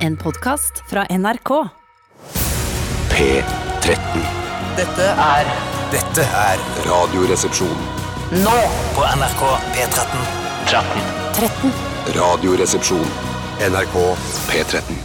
En podkast fra NRK. P13. Dette er Dette er Radioresepsjon. Nå på NRK P13. 13. Radioresepsjon. NRK P13.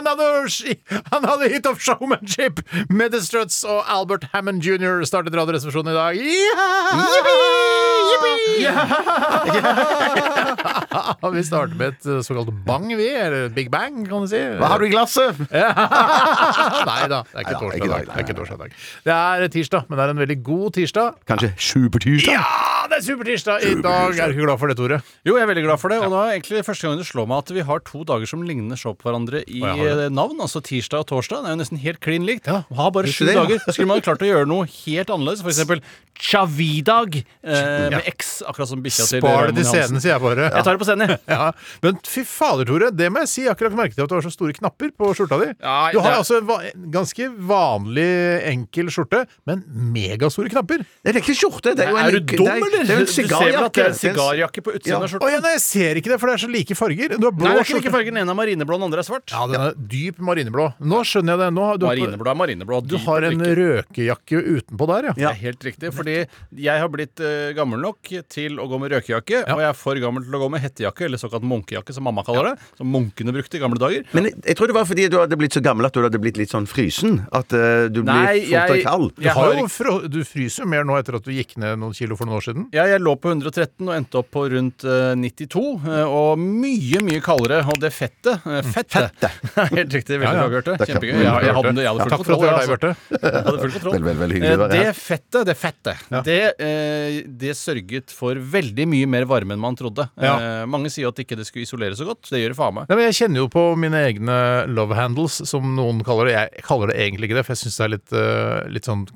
Han hadde, han hadde hit of showmanship med The Struts og Albert Hammond jr. startet Radioresepsjonen i dag. Ja! Vi starter med et eh, såkalt bang, vi. Eller Big Bang, kan du si. Hva har du i glasset? Nei da, det er ikke torsdag. Det er ikke torsdag dag. Det er tirsdag, men det er en veldig god tirsdag. Kanskje supertirsdag? Ja, det er supertirsdag! I dag er du ikke glad for det, Tore? Jo, jeg er veldig glad for det. Og da er egentlig første gang det slår meg at vi har to dager som ligner så på hverandre i det. eh, navn. Altså tirsdag og torsdag. Det er jo nesten helt klin likt. Ja. Vi har bare sju dager. Skulle man klart å gjøre noe helt annerledes. For eksempel Chavidag eh, med X, akkurat som bikkja til Spar det til scenen, sier jeg bare. Jeg tar det på scenen, jeg. Ja, Men fy fader, Tore. Det må jeg si. Jeg har ikke lagt merke til at du har så store knapper på skjorta di. Du har altså en ganske vanlig, enkel skjorte, men megastore knapper. Det er ikke skjorte. Det er jo en, Er du dum, er- eller? Det er jo en Du ser vel at det er en sigarjakke. sigarjakke på utsiden av av Å skjorta? ja, nei, jeg ser ikke det, for det er så like farger. Du har blå Nei, er ikke like farger. fargen. Den ene er marineblå, den andre er svart. Ja, den er dyp marineblå. Nå skjønner jeg det. Nå har du, Marineblå er marineblå. du har en røkejakke utenpå der, ja. Det er helt riktig, fordi jeg har blitt eh, gammel nok til å gå med røkejakke, og jeg er for gammel til å gå med hettejakke, eller såkalt munkejakke, som mamma kaller det. Som munkene brukte i gamle dager. Men jeg, jeg tror det var fordi du hadde blitt så gammel at du hadde blitt litt sånn frysen. At uh, du blir Nei, fortere kald. Du, Jeg har jo fro du fryser jo mer nå etter at du gikk ned noen kilo for noen år siden. Ja, jeg lå på 113 og endte opp på rundt uh, 92, eh, og mye, mye kaldere. Og det fettet uh, Fettet! helt riktig. Veldig Ja, ja. bra, Bjarte. Kjempegøy. Jeg, jeg, hadde, jeg hadde full Takk for at du kontroll. er deg, altså. Bjarte. Jeg hadde full kontroll. Vel, vel, vel, hyggelig Eh, det fettet, det fettet, det, eh, det sørget for veldig mye mer varme enn man trodde. Ja. Eh, mange sier at ikke det skulle isolere så godt. Det gjør det faen meg. Nei, men Jeg kjenner jo på mine egne love handles, som noen kaller det. Jeg kaller det egentlig ikke det, for jeg syns det er litt, uh, litt, sånn,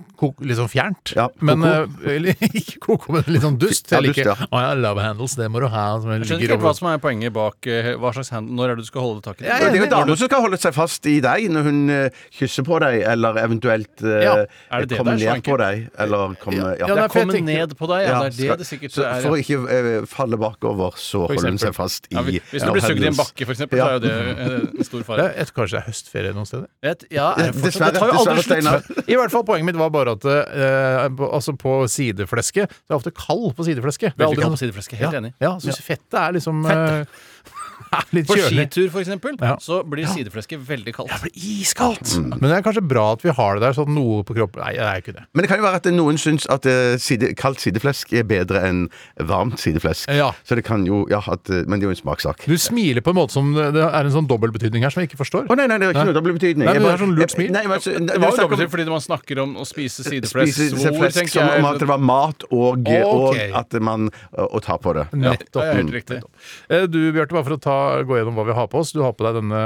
litt sånn fjernt. Ja, men koko. Men uh, Ikke koko, men litt sånn dust. Jeg liker ja. Å ja, love handles, det må du ha. Som Jeg skjønner ikke helt hva som er poenget bak uh, hva slags hand, Når er det du skal holde tak i det? Det er jo damer som skal holde seg fast i deg når hun eh, kysser på deg, eller eventuelt uh, Ja, er kommer er, ned på deg, eller kommer ja. Ja, Det nei, er kommet ned på deg, ja. Ja, det er det det sikkert så er. For å ikke eh, falle bakover, så holder hun seg fast i Ja, hvis hvis du blir sugd i en bakke, eksempel, så er jo det eh, en stor Ja, fare. jeg tror kanskje det er høstferie noen steder. Et, ja, er det, fortsatt, det tar jo aldri slutt. I hvert fall Poenget mitt var bare at eh, altså på sideflesket Det er ofte kald på sideflesket. Det er Veldig aldri kald på sideflesket, helt ja, enig. Ja, så fettet er liksom Fettet. eh, litt På skitur, for eksempel, Ja. så blir sideflesket veldig kaldt. Det blir iskaldt! Men det er kanskje bra at vi har det der, sånn noe på kroppen Nei, det er jo ikke det. Men det kan jo være at noen syns at eh, side, kaldt sideflesk er bedre enn varmt sideflesk. Ja. Så det kan jo Ja, at, eh, men det er jo en smakssak. Du smiler på en måte som det er en sånn dobbeltbetydning her som jeg ikke forstår. Å nei, nei, det er ikke noe dobbel betydning. Nei, men Jeg det er sånn lurt jeg- smil. Nei, men, altså, Det det var jo snakk om- fordi man snakker om å spise sideflesk. Spise Svor, flesk tenker som om at det var mat og, Ok. og at man Og ta på det. Ja, Nettopp. det er helt riktig. Eh, Du, Bjarte, bare for å ta, gå gjennom hva vi har på oss. Du har på deg denne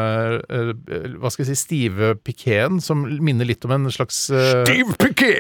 eh, hva skal jeg si, stive pikéen som minner litt om en slags Stiv piké!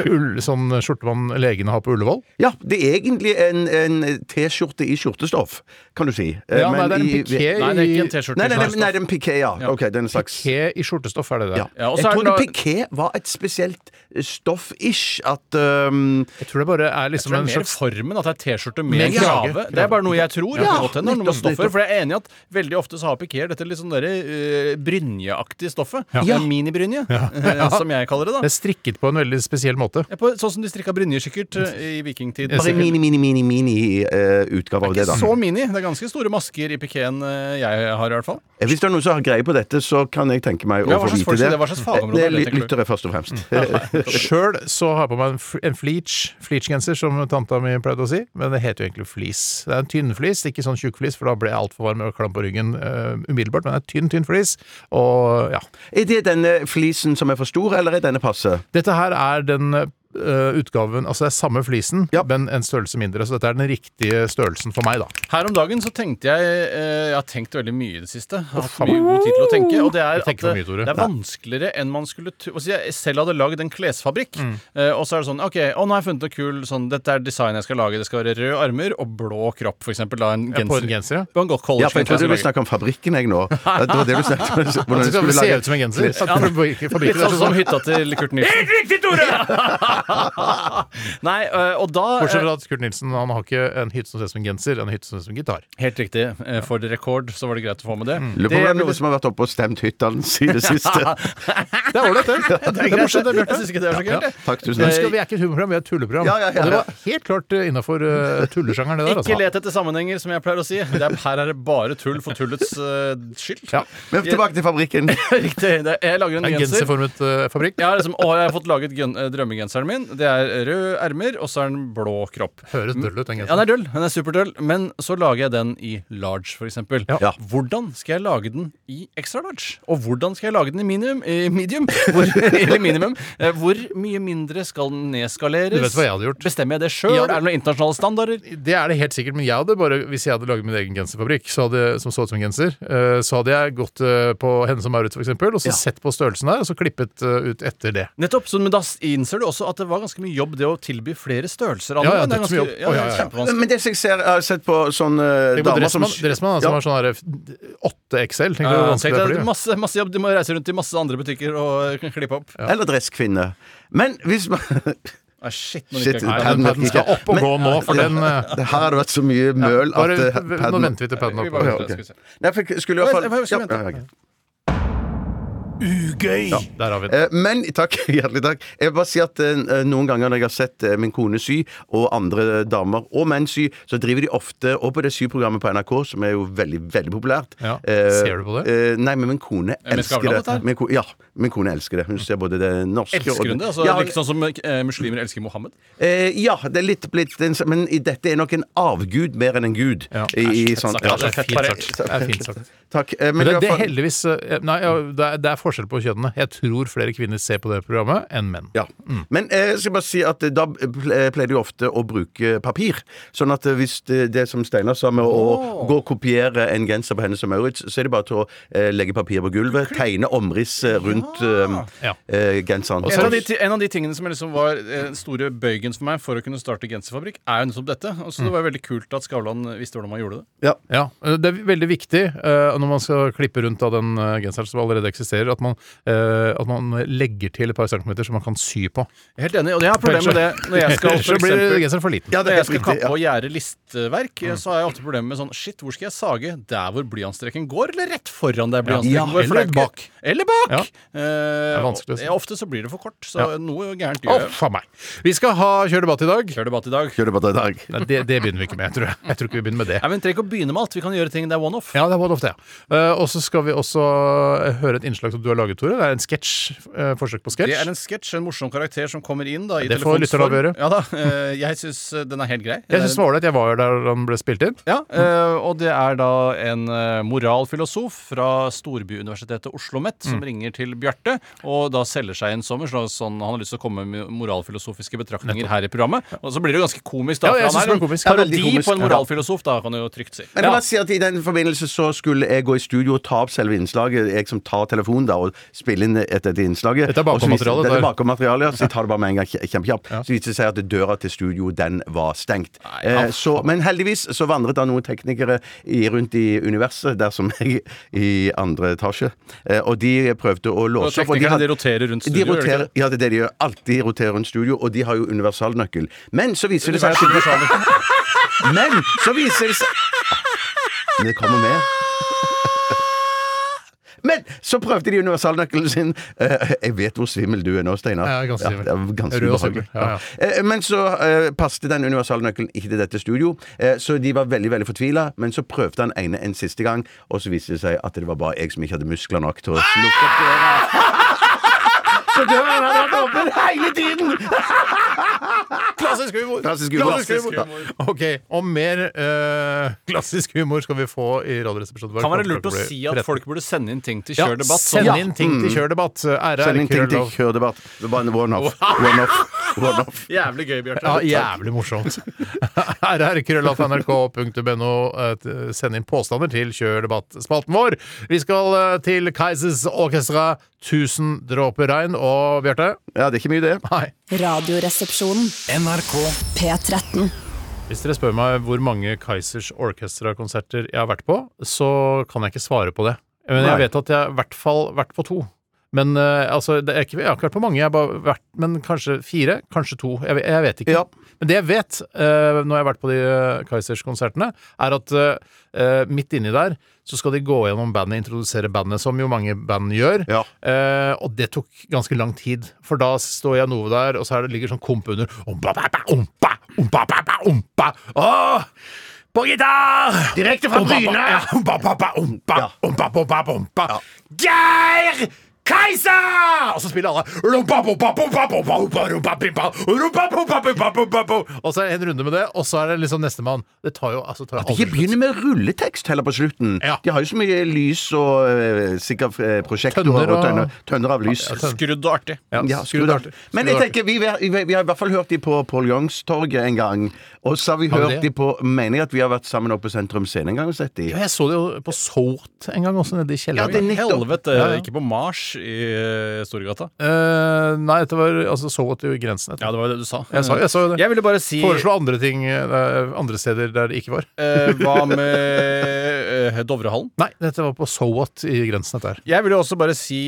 Sånn skjorte man legene har på Ullevål. Ja, det er egentlig en, en T-skjorte i skjortestoff, kan du si. Ja, Ja, nei, men det er en i- piké Nei, det er ikke en i T-skjorte. Nei, nei, nei, nei, det er en piké, ja. Ja. Ok, det er en slags Piké i skjortestoff, er det det? ja. Ja, Jeg trodde da- piké var et spesielt stoff-ish. At um, Jeg tror det bare er Jeg liksom tror det en er mer slags formen, at det er T-skjorte Med med krage. krave. Det er bare noe jeg tror. Ja, Ja, stoffer, nettopp. For jeg er enig i at veldig ofte så har pikéer dette litt sånn derre uh, brynjeaktige stoffet. Ja. Ja. Minibrynje, eh, som jeg kaller det. da Det er strikket på en veldig spesiell måte. Ja, på, Sånn som de strikka brynjer sikkert eh, i vikingtid. Bare mini, mini, mini, mini eh, utgave av det, da. Ikke så mini. Det er ganske store masker i pikeen eh, jeg har, i hvert fall. Eh, Hvis det er noen som har greie på dette, så kan jeg tenke meg å få vite det. er det? Hva slags fagområde er det? Lyttere, først og fremst. Sjøl så har jeg på meg en, en fleach, fleach-genser, som tanta mi pleide å si. Men det heter jo egentlig fleece. Det er en tynn fleece, ikke sånn tjukk fleece, for da ble jeg altfor varm og klam på ryggen uh, umiddelbart. Men det er tynn, tynn flis. Og ja. Er det denne flisen som er for stor, eller er denne passe? Dette her er den utgaven Altså det er samme flisen, Ja. men en størrelse mindre. Så dette er den riktige størrelsen for meg, da. Her om dagen så tenkte jeg eh, Jeg har tenkt veldig mye i det siste. Jeg har hatt mye god tid til å tenke. Og det er at det, mye, det er vanskeligere enn man skulle tro. Altså, jeg selv hadde lagd en klesfabrikk, Mm. eh, og så er det sånn OK, å, nå har jeg funnet noe kul sånn Dette er design jeg skal lage. Det skal være røde armer og blå kropp, for eksempel. Da, en Ja, på en genser. genser, ja. På en godt college Ja, for jeg trodde du snakket snakke om fabrikken, jeg, nå. Det var det du snakket om. hvordan du skulle lage se ut som en genser. Ja, Litt sånn sånn- som hytta til Kurt Nilsen. Helt riktig, Tore! Nei, øh, og da Bortsett øh, fra at Kurt Nilsen han har ikke en hytte som ser ut som en genser, en hytte som ser ut som en gitar. Helt riktig. Eh, For rekord record så var det greit å få med det. Lurer på om det er noen som har vært oppe og stemt hytta hans i det siste. Det er ålreit, det. Det er morsomt, Jeg syns ikke det er så gøy. Ja, Takk, tusen takk. vi er ikke et humorprogram, vi er et tulleprogram. Ja, ja, ja, Og det var helt klart uh, innafor uh, tullesjangeren, det der. Ikke Altså. let etter sammenhenger, som jeg pleier å si. Det er, her er det bare tull for tullets uh, skyld. Ja. Men tilbake til fabrikken. Riktig. Jeg lager en En genser. genserformet uh, fabrikk. Ja, liksom, å, jeg har fått laget gen- eh, drømmegenseren min. Det er rød ermer, og så er den blå kropp. Høres døll ut, den Ja, den er døll. Den er superdøll. Men så lager jeg den i large, for eksempel. Ja. Hvordan skal jeg lage den i extra large? Og hvordan skal jeg lage den i minimum? I medium? Hvor, eller minimum. Eh, Hvor mye mindre skal den nedskaleres? Du vet hva jeg hadde gjort? Bestemmer jeg det sjøl? Ja, Er det noen internasjonale standarder? Det er det helt sikkert, men jeg hadde bare, hvis jeg hadde laget min egen genserfabrikk så hadde, som så ut som en genser, uh, så hadde jeg gått uh, på Hennes og Maurits for eksempel, og så Ja. sett på størrelsen der, og så klippet ut etter det. Nettopp. Så, men da innser du også at det var ganske mye jobb det å tilby flere størrelser. Ja, ja, det er ganske, ganske, jobb. ja, det er kjempevanskelig. Men det som jeg ser, jeg har sett på sånne Tenk på damer som Dressmann, Dressmann som har sånn her, uh, 8 XL. Tenk Ja, hvor vanskelig det blir. masse, masse jobb. Du må reise rundt i masse andre butikker og klippe opp. Eller dresskvinne. Men hvis man Ah, shit, Shit, ikke. Padden padden skal opp og Men- gå nå, for den uh, det Her har vært så mye møl at bare, eh, Nå padden- venter vi til padden opp. bare Ja, venter, ok. skal vi se. Nei, for jeg skulle i hvert fall Ja, ja, ok. Ugøy! Der har vi. Eh, Men takk, hjertelig takk. Jeg vil bare si at eh, noen ganger når jeg har sett eh, min kone sy, og andre damer og menn sy, så driver de ofte Og på det syprogrammet på NRK, som er jo veldig, veldig populært. Ja. Eh, Ser du på det? eh, nei, men min kone elsker Skavlan, det. her? Min ko ja, min kone elsker det. Hun ser både det norske og Elsker hun det? Altså, ja, Like sånn som eh, muslimer elsker Mohammed? eh, ja, det er litt blitt en, Men i dette er nok en avgud mer enn en gud. Ja. I, i sånn, sagt. ja, Ja, det er Fint sagt. Det er fint sagt. takk. Eh, Men i det, det er heldigvis eh, Nei, ja, det, er, det er forskjell på kjønnene. Jeg tror flere kvinner ser på det programmet enn menn. Ja. Men eh, jeg skal bare si at eh, da pleier de ofte å bruke papir. Sånn at eh, hvis det, det som Steinar sa med å gå og kopiere en genser på henne som Maurits, så er det bare til å eh, legge papir på gulvet, tegne omriss rundt eh, Ja. eh, genseren. En av, de, en av de tingene som er liksom var eh, den store bøygen for meg for å kunne starte genserfabrikk, er jo nettopp dette. Og så Det var veldig kult at Skavlan visste hvordan man gjorde det. Ja. Ja, Det er veldig viktig eh, når man skal klippe rundt av den genseren som allerede eksisterer, at man, eh, at man legger til et par centimeter som man kan sy på. Jeg er helt enig. Og det har problemer med det når jeg skal for så blir genseren for liten. Ja, det Når er jeg skal kappe og gjære listverk, så har jeg ofte problemer med sånn Shit, hvor skal jeg sage? Der hvor blyantstreken går, eller rett foran der blyantstreken Ja, går? Eller det er bak. Eller bak! Ja. Eh, er Ofte så blir det for kort, så Ja. noe gærent gjør oh, faen meg. Vi skal ha Kjør debatt i dag. Kjør debatt i dag. Kjør det i dag. Nei, det, det begynner vi ikke med, tror jeg. Jeg tror ikke vi begynner med det. Nei, men Trenger ikke å begynne med alt. Vi kan gjøre ting det er one-off. Ja, det var ofte, ja. Eh, og så skal vi også høre et innslag som du har laget, Tore. Det er en sketsj. eh, forsøk på sketsj. Det er en sketsj, en morsom karakter som kommer inn da, i Det får lytterne avgjøre. Ja da, eh, Jeg syns den er helt grei. Jeg syns det var ålreit. Jeg var jo der den ble spilt inn. Ja, eh, og det er da en eh, moralfilosof fra storbyuniversitetet Oslo OsloMet som Mm. ringer til Bjarte og da selger seg inn sommer. Så sånn, han har lyst til å komme med moralfilosofiske betraktninger her i programmet. Og så blir det jo ganske komisk, da. Ja, jeg for han det er komisk. en veldig parodi komisk. på en moralfilosof, da, kan du jo trygt si. Men jeg Ja. bare si at I den forbindelse så skulle jeg gå i studio og ta opp selve innslaget. Jeg som tar telefonen da og spille inn etter dette innslaget. Dette er bakommaterialet, Dette er bakommaterialet, ja. Så jeg tar det bare med en gang kjempekjapt. Ja. Så viser det seg at døra til studio, den var stengt. Nei, Eh, så, men heldigvis så vandret da noen teknikere i, rundt i universet, der som jeg, i andre etasje. Eh, og de prøvde å låse opp. Teknikerne, de de roterer rundt studio. de roterer, ja, det er det de gjør. Alltid roterer rundt studio, og de har jo universalnøkkel. Men så viser det seg at Men så viser det seg det kommer med. Men så prøvde de universalnøkkelen sin. Eh, jeg vet hvor svimmel du er nå, Steinar. Ja, ganske svimmel. det ganske Rød og svimmel. Ja, ja. Eh, Men så uh, passet den universalnøkkelen ikke til dette studio, så de var veldig veldig fortvila. Men så prøvde han ene en siste gang, og så viste det seg at det var bare jeg som ikke hadde muskler nok til å slukke opp døra. Så døren hadde vært åpen hele tiden! Klassisk humor! Klassisk humor. Klassisk humor. Ok, Og mer eh, klassisk humor skal vi få i Radioresepsjonen. Kan være lurt å si at folk burde sende inn ting til Kjør debatt. Send sånn- inn ting til Kjør debatt. RR, Send inn ting til Kjør kjørdebatt. Det var en. One-off. Jævlig gøy, Bjarte. Ja, jævlig morsomt. rr.krøllalfa.nrk.no. Eh, Send inn påstander til Kjør debatt-spalten vår. Vi skal eh, til Kaizers Orkestra, 1000 dråper regn. Og Bjarte? Ja, det er ikke mye, det. Nei. Radioresepsjonen. NRK P13. Hvis dere spør meg hvor mange Kaizers Orchestra-konserter jeg har vært på, så kan jeg ikke svare på det. Men jeg vet at jeg i hvert fall har vært på to. Men eh, altså, det ikke, jeg har ikke vært på mange, jeg har bare vært Men kanskje fire? Kanskje to? Jeg, vet- jeg vet ikke. Ja. Men det jeg vet, eh, når jeg har vært på de uh, Kaizers-konsertene, er at eh, midt inni der så skal de gå gjennom bandet, introdusere bandet, som jo mange band gjør. Ja. Eh, og det tok ganske lang tid, for da står Janove der, og så det ligger sånn komp under. Ompa, ompa, ompa, ompa. Åh! På gitar! Direkte fra Bryne! ja. Geir Kaiser! Og så spiller alle. Og så er det en runde med det, og så er det liksom nestemann. Det tar jo altså, tar At de ikke begynner med rulletekst heller på slutten. Ja. De har jo så mye lys og sikkert øh, prosjektorer Tønner og og- tønner, tønner av lys. Skrudd og artig. Ja, skrudd artig. Men jeg tenker, vi, vi, vi har i hvert fall hørt de på Paul Youngstorget en gang. Og så har vi hørt de på Mener jeg at vi har vært sammen oppe på Sentrum Scene en gang og sett de. Ja, jeg så det jo på Sort en gang også, nede i kjelleren. Ja, det er nettopp. Helvete, Ja, ja. ikke på Mars i eh, Storgata. Uh, nei, dette var altså Sort i grensen. Ja, det var det du sa. Jeg sa, jeg sa det. Jeg ville bare si Foreslå andre ting eh, andre steder der det ikke var. Uh, Hva med eh, Dovrehallen? Nei, dette var på Sowat i grensen, dette her. Jeg ville også bare si,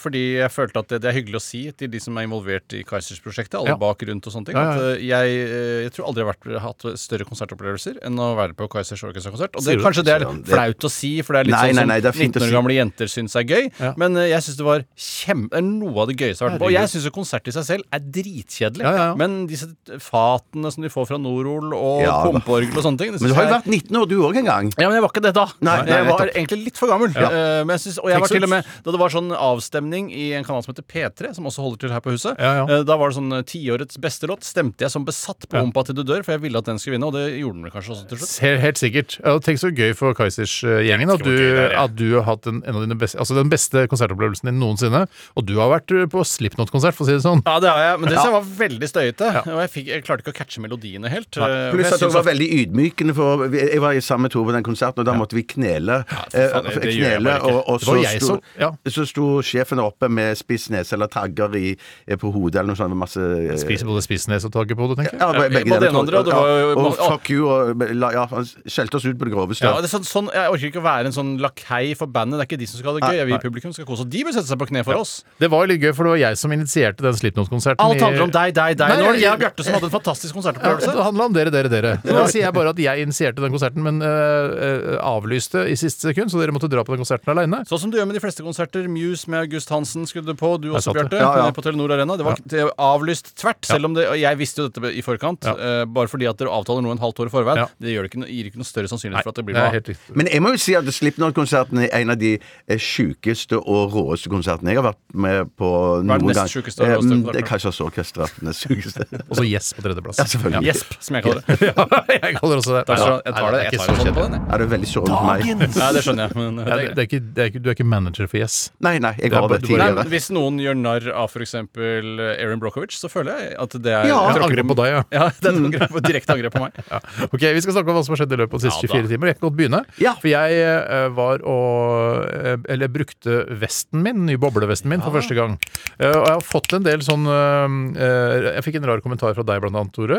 fordi jeg følte at det, det er hyggelig å si til de som er involvert i Kaizers-prosjektet, alle Ja. bak rundt og sånne ting, Ja, ja, ja. at jeg, jeg tror aldri vært, hatt større konsertopplevelser enn å være på Kaizers Orchestra-konsert. Og det, kanskje det er flaut å si, for det er litt Nei, sånn nei, som nei, det er fint å 19 år si. gamle jenter syns er gøy. Ja. Men eh, jeg syns det var kjempe, noe av det gøyeste jeg har vært på. Og jeg syns jo konsert i seg selv er dritkjedelig. Ja, ja. Men disse fatene som de får fra Norol og Ja, pumpeorgel og sånne ting Men du har jo vært 19 år, du òg, en gang. ja, men jeg var ikke det da. Nei, jeg var egentlig litt for gammel. Eh, men jeg synes, og jeg var til og med Da det var sånn avstemning i en kanal som heter P3, som også holder til her på huset, eh, da var det sånn tiårets beste låt. Stemte jeg som besatt på Humpa til du dør, for jeg ville at den skulle vinne, og det gjorde den vel kanskje også til slutt. Helt, helt sikkert. Og Tenk så gøy for Kaizers-gjengen at, ja. at du har hatt en, en av dine beste, altså den beste konsertopplevelsen din noensinne. Og du har vært uh, på Slipknot-konsert, for å si det sånn. Ja, det har jeg, men det ja. var veldig støyete. Og jeg, fikk, jeg klarte ikke å catche melodiene helt. eh, Pluss at det var veldig ydmykende, for jeg var i samme Tore på den konserten, og da måtte vi knele. eh, faen, det- det knele og, og så, sto, som- ja. så sto sjefen oppe med spiss nese eller tagger i, eh, på hodet eller noe sånt. Masse eh, Spiser både spissnes og tagger på hodet, tenker jeg. Ja, Ja, begge deler, andre, og det var jo- Ja, og ja. fuck you, og ja, han skjelte oss ut på det groveste. Ja, det er sånn, sånn, Jeg orker ikke å være en sånn lakei for bandet. Det er ikke de som skal ha det gøy. Jeg vil publikum skal kose. De bør sette seg på kne for oss. Det var litt gøy, for det var jeg som initierte den Slipknot-konserten. Alt handler om deg, deg, deg. Nei, Nå er det jeg og Bjarte som hadde en fantastisk Ja, konsertopplevelse. det handler om dere, dere, dere. Nå sier jeg bare at jeg initierte den konserten, men øh, avlyste i siste sekund, så dere måtte dra på den konserten aleine. Sånn som du gjør med de fleste konserter. Muse med August Hansen skulle du på. Du også. Bjarte. Ja, ja. På Telenor Arena. Det var avlyst tvert. Selv om det jeg visste jo dette i forkant. Ja. Bare fordi at dere avtaler noe en halvt år i forveien. Ja. Det gjør det ikke, gir ikke noe større sannsynlighet for at det blir noe av. Men jeg må jo si at Slipknot-konserten er en av de eh, sjukeste og råeste konsertene jeg har vært med på noen gang. sjukeste og Eh, råeste mm. Det er kanskje også orkesteret. Den sjukeste. Og så Yes på tredjeplass. Ja, selvfølgelig. Gjesp, som jeg kaller det. ja, jeg kaller også det. Takk. Jeg tar det. Jeg tar det, på den. jeg. Ja, det er veldig sårende for meg. Ja, det skjønner jeg. Men det er det, det er ikke, det er ikke, du er ikke manager for Yes. Nei, nei, jeg Det var det du Nei, tidligere. Hvis noen gjør narr av f.eks. Erin Brockovich, så føler jeg at det er Ja. jeg angrer på deg, ja. Ja, det et angrep, direkte angrep på meg. Ok, Vi skal snakke om hva som har skjedd i løpet av de siste Ja, 24 timer. Jeg kan godt begynne. Ja. For jeg eh, var og eh, Eller brukte vesten min, nye boblevesten min, for første gang. Eh, og jeg har fått en del sånn Jeg fikk en rar kommentar fra deg blant annet, Tore.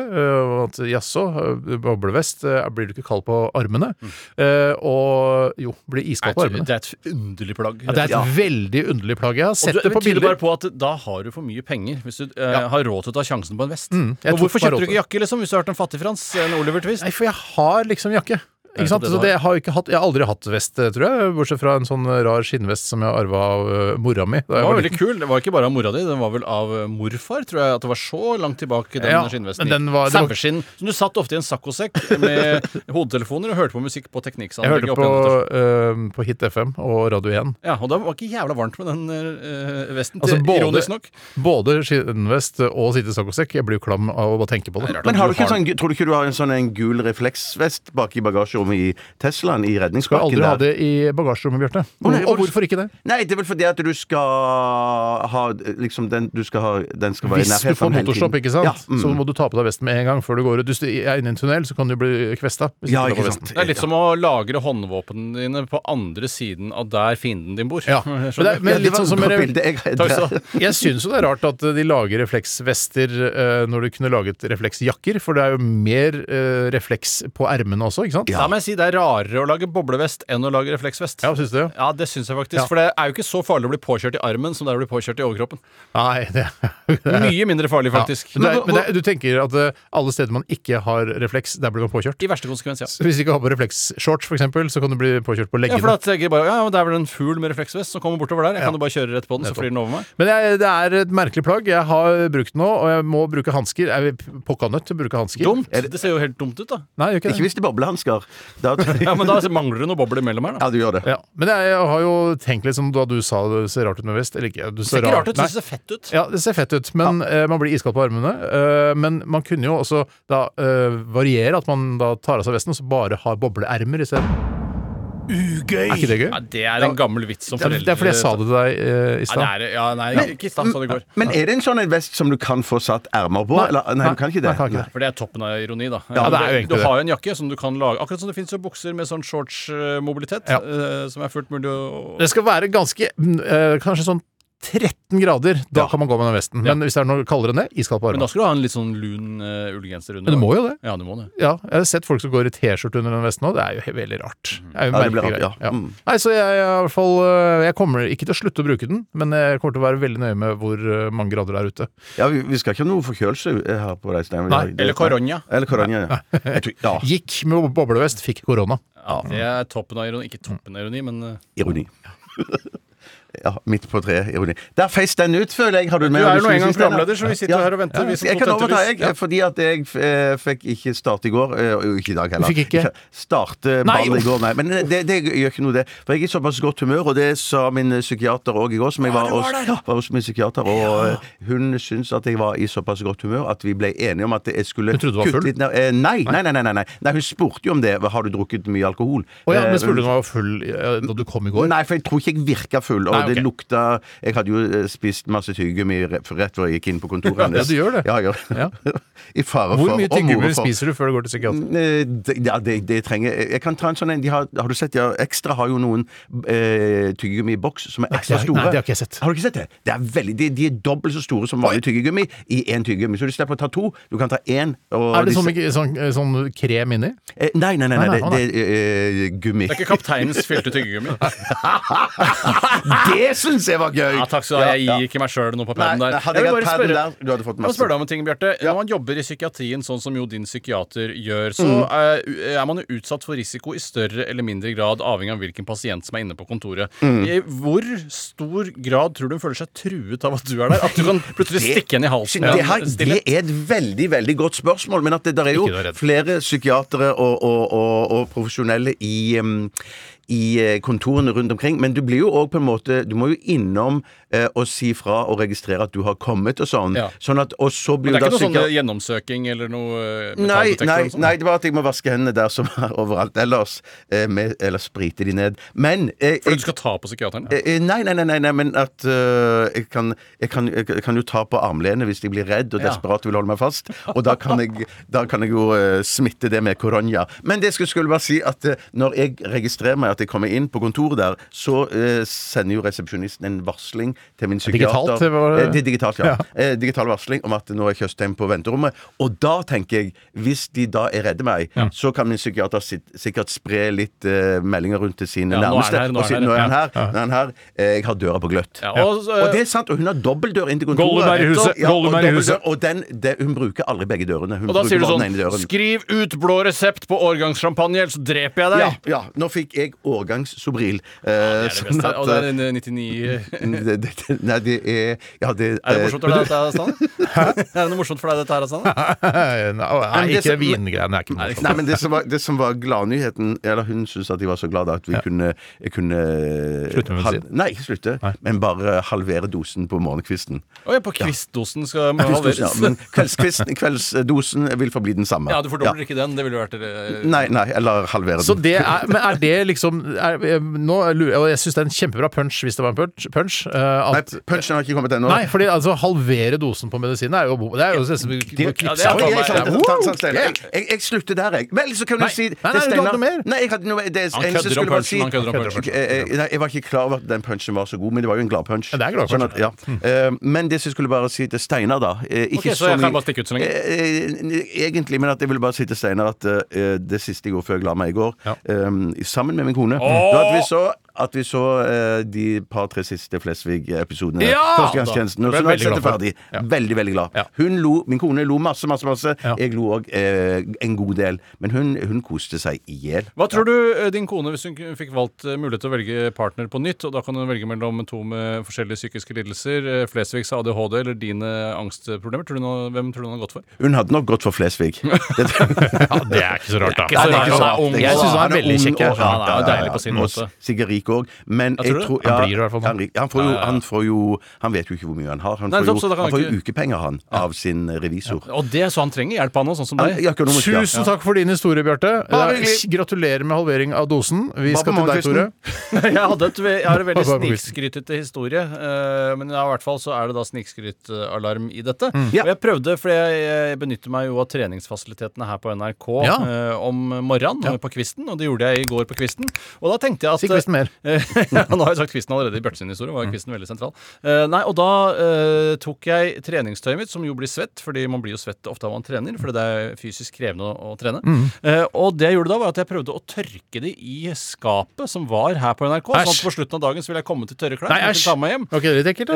at jaså, boblevest, blir du ikke kald på armene? Eh, og jo, blir iskald på armene. Det er et underlig plagg. Ja, det er et veldig underlig plagg. Jeg har sett det på bilder. bare på at da har du for mye penger hvis du eh, har råd til å ta sjansen på en vest. Mm, og hvorfor kjøpte du ikke jakke liksom, hvis du har vært en fattig-Frans? En Oliver Twist? Nei, for jeg har liksom jakke. Ikke sant? Så det, har jeg, ikke hatt, jeg har aldri hatt vest, eh, tror jeg. Bortsett fra en sånn rar skinnvest som jeg arva av uh, mora mi. Da Det var var veldig kul. Det var ikke bare av mora di, den var vel av eh, morfar, tror jeg. At det var så langt tilbake, den Ja, skinnvesten. den var- Saueskinn. Som du satt ofte i en saccosekk med hodetelefoner og hørte på musikk på Jeg hørte på, uh, på Hit FM og Radio 1. Ja, og det var ikke jævla varmt med den uh, vesten. Altså, både- Ironisk nok. Både skinnvest og sitte i saccosekk. Jeg blir jo klam av å bare tenke på det. Men har du ikke har- en sånn, tror du ikke du har en sånn en gul refleksvest bak i bagasjerommet i Teslaen? I Skal redningspakken aldri ha der? det i bagasjerommet, Bjarte. nei, Og hvorfor ikke det? Nei, det er vel fordi at du skal ha liksom den Du skal ha Den skal være i Hvis du nærheten får hele tiden. motorstopp, ikke sant, Ja, mm. så må du ta på deg vesten med en gang før du går ut. Hvis du er inne i en tunnel, så kan du bli kvesta. Hvis Ja, du ikke ikke tar på sant. vesten. Det er litt som å lagre håndvåpnene dine på andre siden av der fienden din bor. Ja, men, det er, men litt sånn som med- bilde. Jeg- Takk skal du ha. Jeg syns jo det er rart at de lager refleksvester eh, når de kunne laget refleksjakker, for det er jo mer eh, refleks på ermene også, ikke sant? Ja, men må jeg si det er rarere å lage boblevest enn å lage refleksvest. Ja, syns du? Ja, det syns jeg faktisk. Ja. For det er jo ikke så farlig å bli påkjørt i armen som det er å bli påkjørt i overkroppen. Nei, det, det er- Mye mindre farlig, faktisk. Ja. Men, det er, men det er, du tenker at eh, alle steder man ikke har refleks, der blir man påkjørt? I verste konsekvens, ja. Så Hvis du ikke har på refleksshorts, for eksempel, så kan du bli påkjørt på Ja, for da tenker jeg bare Ja, det er vel en fugl med refleksvest som kommer bortover der. Jeg kan jo bare kjøre rett på den, så flyr den over meg. Men jeg, det er et merkelig plagg. Jeg har brukt den nå, og jeg må bruke hansker. Jeg er pokka nødt til å bruke hansker. Dumt. Det ser jo helt dumt ut, da. Nei, ikke Ikke hvis det er boblehansker. Da Ja, Men da mangler det noe bobler imellom her, da. Ja, du gjør det. Ja. Men jeg, jeg har jo tenkt litt som da du sa det ser rart ut med vest. Eller ikke. Du Det ser ikke rart ut, det ser fett ut. Ja, det ser fett ut, men eh, man blir iskald på armene. eh, men man kunne jo også da eh, variere, at man da tar av seg vesten og så bare har bobleermer isteden. Ugøy! Er ikke det gøy? Ja, det er en gammel vits som foreldre Det er fordi jeg sa det til deg eh, i Ja, det stad. er, ja, nei, ikke i stad, sa det i går. Men er det en sånn en vest som du kan få satt ermer på? Nei. Eller, nei, du kan ikke det. Nei, kan ikke det. For det er toppen av ironi, da. Ja, det er jo egentlig du det. har jo en jakke som du kan lage Akkurat som det fins bukser med sånn shorts-mobilitet, Ja. eh, som er fullt mulig å Det skal være ganske mm, eh, Kanskje sånn 13 grader. Da Ja. kan man gå med den vesten. Men hvis det er noe kaldere enn det, iskald på Men da skal du ha en litt sånn lun uh, ullgenser under. Men du må jo det. Ja, du må det. Ja, jeg har sett folk som går i T-skjorte under den vesten òg. Det er jo veldig rart. Det er jo Ja, det blir rart, ja. Mm. Nei, så jeg, i hvert fall eh, Jeg kommer ikke til å slutte å bruke den, men jeg kommer til å være veldig nøye med hvor eh, mange grader det er ute. Ja, vi, vi skal ikke ha noe forkjølelse her på deg, Stein. Nei, Eller korona. Eller korona, ja. Tror, ja. Gikk med boblevest, fikk korona. Ja, det er toppen av ironi. Ikke toppen av ironi, men Ironi. Ja, midt på treet. Ironi. Der feis den ut, føler jeg. Har du Du med er noe jo nå du en gang skulle programleder, så vi sitter Ja. her og venter. Vi som Jeg kan overta, jeg. Ja. fordi at jeg eh, fikk ikke starte i går. eh, Og ikke i dag heller. Du fikk ikke? Starte Nei, ball i går, nei. Men det, det gjør ikke noe, det. For jeg er i såpass godt humør, og det sa min psykiater òg i går, som jeg var, hos, var hos min psykiater. Og eh, hun syntes at jeg var i såpass godt humør at vi ble enige om at jeg skulle Hun trodde du var kutte full? litt ned. Eh, nei, nei, nei, nei, nei, nei. Hun spurte jo om det. Har du drukket mye alkohol? Å ja, Eh, men spurte du om du var full eh, da du kom i går? Nei, for jeg tror ikke jeg virka full. Og Nei, ok. det lukta Jeg hadde jo eh, spist masse tyggegummi rett før jeg gikk inn på kontoret hennes. Ja, du gjør det. Ja, jeg gjør det. I fare for Hvor mye tyggegummi spiser du før du går til psykiater? Eh, Ja, det, det trenger Jeg kan ta en sånn en de har, har du sett ja, Ekstra har jo noen eh, tyggegummi i boks som er ekstra store. nei, det har ikke jeg sett. Har du ikke sett det? det er veldig, de, de er dobbelt så store som vanlig tyggegummi i én tyggegummi. Så du slipper å ta to. Du kan ta én. Og Er det disse- sånn, sånn, eh, sånn krem inni? Eh, Nei, nei, nei. nei, Nei, det, det er eh, gummi. Det er ikke kapteinens fylte tyggegummi. Det syns jeg var gøy! Ja, takk skal du ha. Jeg gir ikke meg sjøl noe på paden der. nei, hadde jeg vil bare spørre- der, du hadde fått Jeg må masse. spørre deg om en ting, Bjarte. Når man jobber i psykiatrien, sånn som jo din psykiater gjør, så er, er man jo utsatt for risiko i større eller mindre grad, avhengig av hvilken pasient som er inne på kontoret. I hvor stor grad tror du hun føler seg truet av at du er der? At du kan plutselig stikke henne i halsen? Det, her, det er et veldig veldig godt spørsmål. Men at det der er jo flere psykiatere og, og, og, og profesjonelle i, um, i eh, kontorene rundt omkring. Men du blir jo òg på en måte Du må jo innom eh, og si fra og registrere at du har kommet og sånn. Ja. Sånn at, og så blir Men det er ikke noe noe sånn gjennomsøking eller noe eh, Nei, nei, sånt? nei, det var at jeg må vaske hendene der som er overalt ellers. Eh, med, eller sprite de ned. Men eh, For jeg, du skal ta på psykiateren? Ja. eh, Nei, nei, nei, nei, nei men at uh, jeg, kan, jeg, kan, jeg kan jo ta på armlenet hvis jeg blir redd og desperat vil holde meg fast. Og da kan jeg, da kan jo uh, smitte det med korona. Men det skulle, skulle bare si at uh, når jeg registrerer meg at jeg kommer inn på kontoret der, så sender jo resepsjonisten en varsling til min psykiater. Digitalt, Eh, digitalt, ja. Ja. Eh, digital varsling om at nå er Tjøstheim på venterommet. Og da tenker jeg, hvis de da er redde meg, så kan min psykiater sikkert spre litt eh, meldinger rundt til sine Ja, nærmeste. nå og si, er han nå er han her. Nå er han her. Eh, Jeg har døra på gløtt. Ja, og, Og det er sant, og hun har dobbeltdør inn til kontoret. Gollum er i huset, og den, det, hun bruker aldri begge dørene. Hun Og da sier du sånn. Skriv ut blå resept på årgangssjampanje, ellers så dreper jeg deg! Ja, ja, nå fikk jeg årgangssobril. Eh, Det er det sånn at, Og det er eh, 99 det, det, Nei, det er Ja, det Er det morsomt for deg, dette, Stanley? Er det noe morsomt for deg, dette her, Sanne? Nei, Men ikke vingreiene er ikke morsomt. Nei, men det som var, det som var gladnyheten Eller hun syntes at de var så glade at vi kunne, kunne Slutte med medisin? Nei, ikke slutte, men bare halvere dosen på morgenkvisten. Å ja, på kvistdosen skal ja, halveres. men kveldskvisten, kveldsdosen vil forbli den samme. Ja, du fordobler ikke den. Det ville vært eh, Nei, nei, eller halvere den. Så det er, men er det liksom er, Nå jeg, syns det er en kjempebra punch, hvis det var en punch, punch eh, Nei, punchen har ikke kommet ennå. Nei, fordi altså halvere dosen på medisinen er jo Det er jo nesten ja, jeg, slutter der, jeg. Men så kan du si Nei, nei, du hadde noe mer. Nei, jeg hadde noe det, Han kødder om punchen, han kødder om punchen. Eh, eh, jeg var ikke klar over at den punchen var så god, men det var jo en gladpunch. Ja, det er gladpunch. Sånn ja. Eh, men det som jeg skulle bare si til Steinar, da ikke så jeg kan bare stikke ut så lenge? Eh, Egentlig, men at jeg ville bare si til Steinar at det siste jeg gjorde før jeg la meg i går, Ja. sammen med min kone Da at vi så, at vi så eh, de par-tre siste Flesvig-episodene. Ja! Førstegangstjenesten. Og så nå er jeg sett det ferdig. Ja. Veldig, veldig glad. Ja. Hun lo, Min kone lo masse, masse, masse. Ja. Jeg lo òg eh, en god del. Men hun, hun koste seg i hjel. Hva tror du eh, din kone, hvis hun fikk valgt eh, mulighet til å velge partner på nytt, og da kan hun velge mellom to med forskjellige psykiske lidelser, eh, Flesvigs ADHD eller dine angstproblemer, tror du nå, hvem tror du hun har gått for? Hun hadde nok gått for Flesvig. Det, Ja, det er ikke så rart, da. Nei, det er ikke så rart. Jeg syns hun er veldig kjekk. Ja, deilig på sin måte. Rik òg. Men jeg tror det? Han blir det i hvert fall. Han, han, får jo, Ja, ja, ja. han får jo Han vet jo ikke hvor mye han har. Han Nei, får jo, han får han jo ukepenger, han, av sin revisor. Og det, så han trenger hjelp av noe, sånn som deg? ja. Tusen takk for din historie, Bjarte. Eh. Gratulerer med halvering av dosen. Vi Hva skal til deg, Tore. jeg, hadde et, jeg har en veldig snikskrytete historie, eh, men i hvert fall så er det da snikskrytalarm i dette. Ja. Og jeg prøvde, for jeg, jeg benytter meg jo av treningsfasilitetene her på NRK Ja. eh, om morgenen ja. på kvisten, og det gjorde jeg i går på kvisten. Og da tenkte jeg at Si kvisten mer. nå har jeg sagt kvisten allerede i Bjarte sin historie. var kvisten veldig sentral. Eh, nei, og da eh, tok jeg treningstøyet mitt, som jo blir svett, fordi man blir jo svett ofte av man trener, fordi det er fysisk krevende å, å trene. Eh, og det jeg gjorde da, var at jeg prøvde å tørke det i skapet som var her på NRK. Sånn at på slutten av dagen så ville jeg komme til tørre klær. Nei, æsj. kunne ta meg hjem. Ok, det er ekkelt,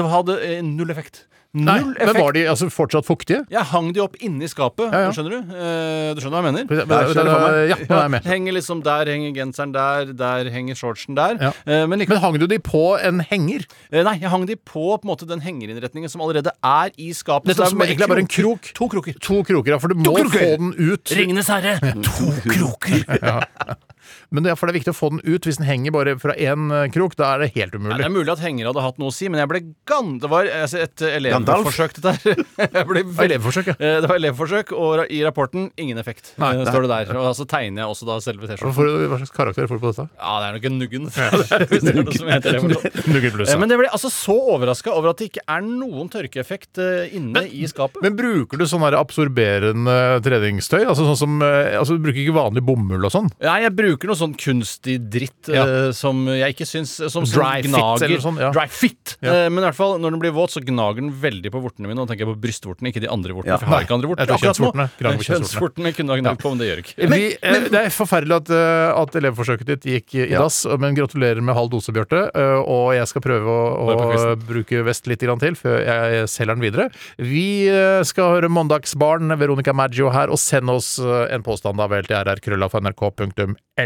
det hadde null effekt. Nei, effekt. men var de altså fortsatt fuktige? Jeg hang de opp inni skapet, Ja, ja. skjønner du? Eh, du skjønner hva jeg mener? Ja, jeg skjønner ja, nå er jeg med. Henger liksom Der henger genseren der, der henger shortsen der. Ja. Eh, men liksom, Men hang du de på en henger? Eh, Nei, jeg hang de på, på en måte, den hengerinnretningen som allerede er i skapet. Dette som egentlig er bare en krok? To kroker. To kroker, ja, for du må kroker! få den ut. Ringenes herre! To kroker! Men det er, for det er viktig å få den ut. Hvis den henger bare fra én eh, krok, da er det helt Nei, Ja, det er mulig at henger hadde hatt noe å si, men jeg ble gan... Det var altså, et elevforsøk, dette her. Ble elevforsøk, ja. Eh, Det var elevforsøk, og i rapporten ingen effekt, Nei, eh, nei. står det der. Og så tegner jeg også da selve T-skjorten. Hva slags karakter får du på dette? Ja, det er nok en nuggen. nuggen pluss. Men jeg ble altså så overraska over at det ikke er noen tørkeeffekt inne inne i skapet. Men bruker du sånn her absorberende treningstøy? Altså sånn som Altså Du bruker ikke vanlig bomull og sånn? Nei, jeg bruker noe sånn kunstig dritt Ja. uh, som jeg ikke syns Som, dry gnager. fit eller sånn, ja. Dry fit! Ja. Eh, men i hvert fall, når den blir våt, så gnager den veldig på vortene mine. Og nå tenker jeg på brystvortene, ikke de andre vortene. Ja. For jeg har ikke andre vorter tror akkurat nå. kjønnsvortene. Kunne ha gnagd på, men det gjør ikke. Vi, eh, det er forferdelig at, eh, at elevforsøket ditt gikk i Ja. dass, men gratulerer med halv dose, Bjarte. eh, Og jeg skal prøve å, å bruke vest litt grann til før jeg selger den videre. Vi eh, skal høre Mandagsbarn, Veronica Maggio her, og send oss eh, en påstand da vel til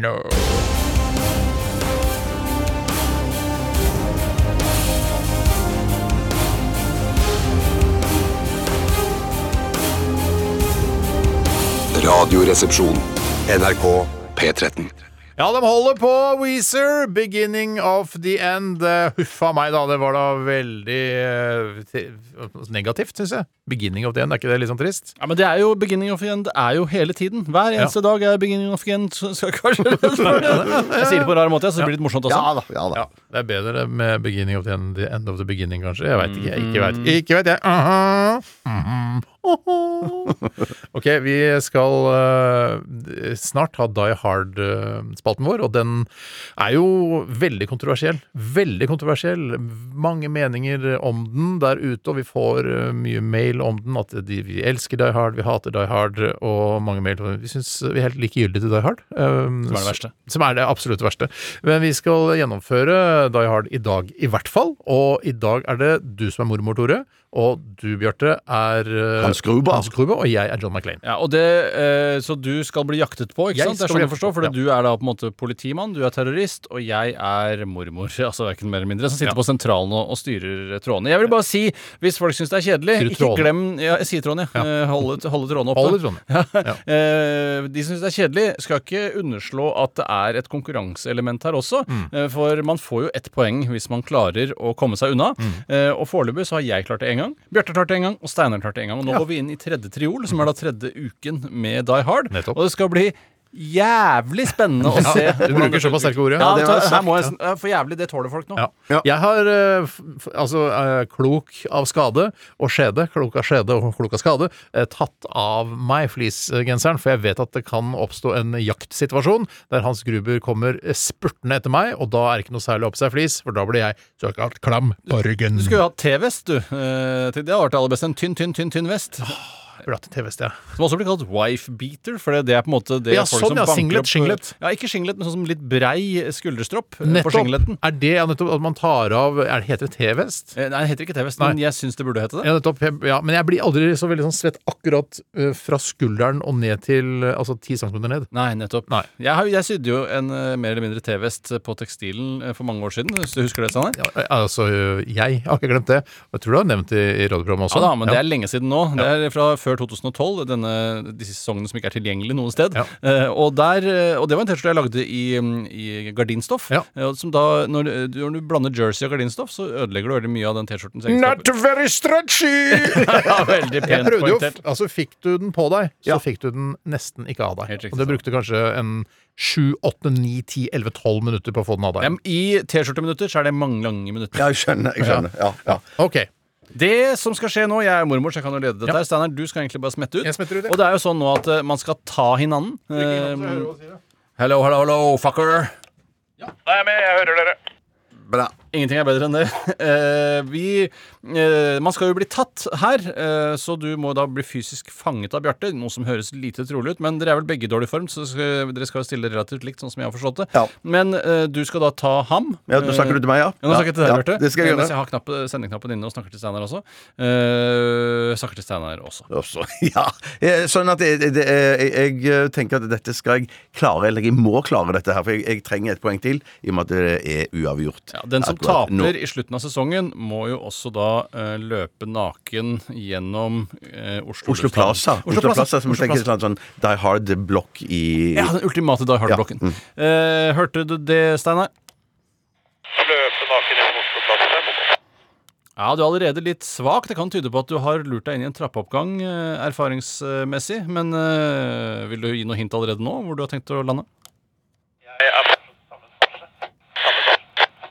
rrkrøllafnrk.no. Radioresepsjon. NRK P13. Ja, de holder på, Weezer! 'Beginning of the End'. Eh, Huffa meg, da. Det var da veldig eh, negativt, syns jeg. 'Beginning of the End', er ikke det litt sånn trist? Ja, Men det er jo beginning of the end. Det er jo hele tiden. Hver eneste dag er beginning of the end. Så skal kanskje Jeg sier det på en rar måte, så det blir litt morsomt også. Ja da. ja da Ja, det er bedre med 'beginning of the end', the end of the beginning, kanskje. Jeg veit ikke. jeg Ikke vet, ikke vet jeg. Aha, mhm, oho. Ok, vi skal uh, snart ha Die Hard-spalten vår, og den er jo veldig kontroversiell. Veldig kontroversiell. Mange meninger om den der ute, og vi får uh, mye mail om den. At de, vi elsker Die Hard, vi hater Die Hard, og mange mail Vi syns vi er helt likegyldige til Die Hard. Um, Som er det verste. som er det absolutt verste. Men vi skal gjennomføre Die Hard i dag, i hvert fall. Og i dag er det du som er mormor, Tore. Og du, Bjarte, er eh, Hans Gruber. Hans Gruber, og jeg er John McLean. Ja, og det, eh, Så du skal bli jaktet på, ikke Jeg sant? Det er sånn jeg forstår, for ja. Du er da på en måte politimann, du er terrorist, og jeg er mormor. Altså verken mer eller mindre. Som sitter Ja. på sentralen og, og styrer trådene. Jeg vil bare si, hvis folk syns det er kjedelig, ikke glem ja, Jeg sier trådene, ja. ja. Holde, holde trådene oppe. Holde. Ja. Eh, de som syns det er kjedelig, skal ikke underslå at det er et konkurranseelement her også. Mm. Eh, for man får jo ett poeng hvis man klarer å komme seg unna. Mm. Eh, og foreløpig så har jeg klart det én gang, Bjarte tar til én gang, og Steinar tar til én gang. Og nå Ja. går vi inn i tredje triol, som er da tredje uken med Die Hard. Nettopp. Og det skal bli jævlig spennende å se. Du hvordan bruker såpass sterke ord, Ja, ja. det var her sagt, må jeg, for jævlig, det tåler folk nå. Ja. Ja. Jeg har eh, altså eh, klok av skade og skjede, klok av skjede og klok av skade, eh, tatt av meg fleecegenseren, for jeg vet at det kan oppstå en jaktsituasjon der Hans Gruber kommer spurtende etter meg, og da er det ikke noe særlig å ha på seg flis, for da blir jeg såkalt klam på ryggen. Du skulle jo hatt T-vest, du. Det hadde vært det aller beste. En tynn, tynn, tynn tynn vest. Burde til TV-vest, ja. Som også blir kalt wife beater, for det er på en måte det Ja, folk sånn, som ja, banker singlet, opp singlet. Ja, ikke singlet, men sånn som litt brei skulderstropp nettopp. på singleten. Er det ja, nettopp at man tar av er det, Heter det T-vest? Eh, Nei, det heter ikke T-vest, men jeg syns det burde hete det. Ja, nettopp. Ja, men jeg blir aldri så veldig sånn svett akkurat eh, fra skulderen og ned til eh, Altså 10 cm ned. Nei, nettopp. Nei. Jeg, har, jeg sydde jo en eh, mer eller mindre T-vest på tekstilen eh, for mange år siden. Hvis du husker det, Sanner? Ja, altså, jeg har ikke glemt det. Jeg tror du har nevnt det i radioprogrammet også. Ja da, men det er lenge siden nå. Det er fra før 2012, denne, disse sesongene som ikke er tilgjengelige noe sted. Ja. Eh, og, der, eh, og det var en T-skjorte jeg lagde i, mm, i gardinstoff. Ja. Eh, som da, når, du- når du blander jersey og gardinstoff, så ødelegger du veldig mye av den T-skjortens egenskaper. very stretchy! ja, veldig Jeg pent prøvde jo, poengtert. altså Fikk du den på deg, så Ja. fikk du den nesten ikke av deg. Riktig, og det brukte kanskje en 7, 8, 9, 10, 11, 12 minutter på å få den av deg. I T-skjorteminutter så er det mange lange minutter. Ja, jeg skjønner. Jeg skjønner. Ja, ja. Ok. Det som skal skje nå Jeg er mormor, så jeg kan jo lede dette. Ja. her Steinar, du skal egentlig bare smette ut. Jeg smetter ut, ja. Og det er jo sånn nå at eh, man skal ta hinanden. Eh, hello, hello, hello, fucker. Nei, jeg hører dere Bra. Ingenting er bedre enn det. Uh, vi uh, Man skal jo bli tatt her, uh, så du må da bli fysisk fanget av Bjarte. Noe som høres lite trolig ut, men dere er vel begge i dårlig form, så skal, dere skal jo stille relativt likt, sånn som jeg har forstått det. Ja. Men du skal da ta ham. Ja, Nå snakker du til meg, ja? Ja, nå snakker jeg til deg, ja, Bjarte. Det skal jeg Mens gjøre. jeg har knapp, sendeknappen inne og snakker til Steinar også. Snakker til Steinar også. Også, ja. Sånn at jeg, det, jeg, jeg tenker at dette skal jeg klare, eller jeg må klare dette her, for jeg, jeg trenger et poeng til, i og med at det er uavgjort. Ja, den som Taper i slutten av sesongen, må jo også da uh, løpe naken gjennom uh, Oslo, Oslo Plaza. Oslo Oslo Plaza, som Oslo Plaza. sånn, sånn Die Hard-blokk i Ja, den ultimate Die Hard-blokken. Ja, mm. Uh, hørte du det, Steinar? Løpe naken gjennom Oslo moro. Ja, du er allerede litt svak. Det kan tyde på at du har lurt deg inn i en trappeoppgang erfaringsmessig. Men vil du gi noe hint allerede nå, hvor du har tenkt å lande? Jeg er på samme etasje. Samme etasje.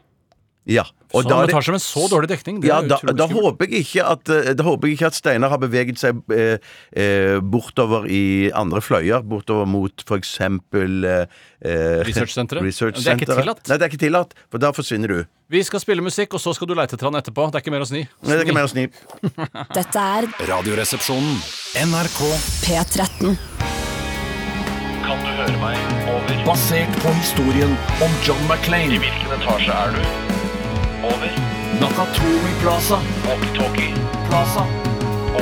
Ja. Og så da er det- etasje med så dårlig dekning. Det ja, er da, da, håper jeg ikke at, eh, da håper jeg ikke at Steinar har beveget seg eh, eh, bortover i andre fløyer. Bortover mot for eksempel eh, eh, Researchsenteret? Research Det er ikke tillatt. Nei, det er ikke tillatt, for da forsvinner du. Vi skal spille musikk, og så skal du leite etter han etterpå. Det er ikke mer å sni. Nei, det er ikke mer å sni. Dette er Radioresepsjonen. NRK. P13. Kan du høre meg over? Basert på historien om John I hvilken etasje er du? Over. Nakatomi Plaza. Walkietalkie. Plaza.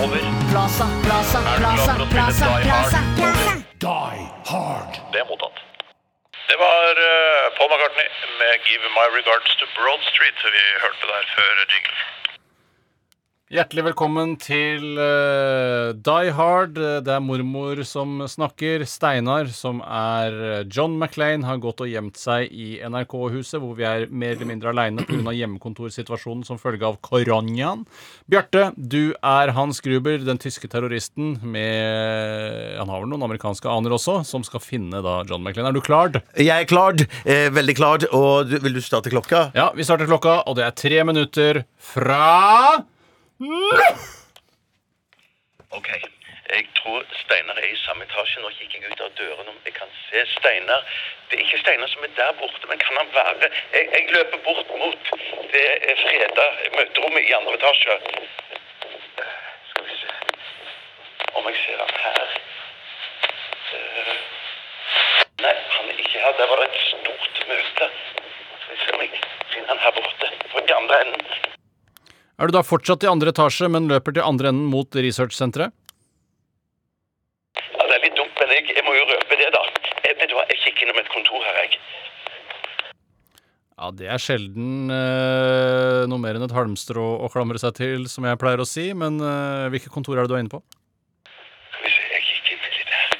Over. Plaza, plaza, plaza, plaza, plaza, plaza. Die Hard. Det er mottatt. Det var eh, Paul McCartney med 'Give My Regards to Broad Street' vi hørte der før jingle. Hjertelig velkommen til uh, Die Hard. Det er mormor som snakker. Steinar, som er eh, John Maclean, har gått og gjemt seg i NRK-huset, hvor vi er mer eller mindre aleine pga. hjemmekontorsituasjonen som følge av koronaen. Bjarte, du er Hans Gruber, den tyske terroristen med Han har vel noen amerikanske aner også, som skal finne da John Maclean. Er du klar? Jeg er klar. Eh, veldig klar. Og du, vil du starte klokka? Ja, vi starter klokka, og det er tre minutter fra Ok, jeg tror Steinar er i samme etasje. Nå kikker jeg ut av døren om jeg kan se Steinar. Det er ikke Steinar som er der borte, men kan han være Jeg, jeg løper bort mot det freda møterommet i andre etasje. Skal vi se Om jeg ser han her Eh, Nei, han er ikke her. Der var det et stort møte. Skal vi se om jeg finner han her borte, på den andre enden. Er du da fortsatt i andre etasje, men løper til andre enden mot researchsenteret? Ja, Det er litt dumt, men jeg, jeg må jo røpe det, da. Jeg, vet du hva, jeg kikker innom et kontor her, jeg. Ja, det er sjelden eh, noe mer enn et halmstrå å klamre seg til, som jeg pleier å si. Men eh, hvilke kontor er det du er inne på? Skal vi se, jeg kikker inn litt her.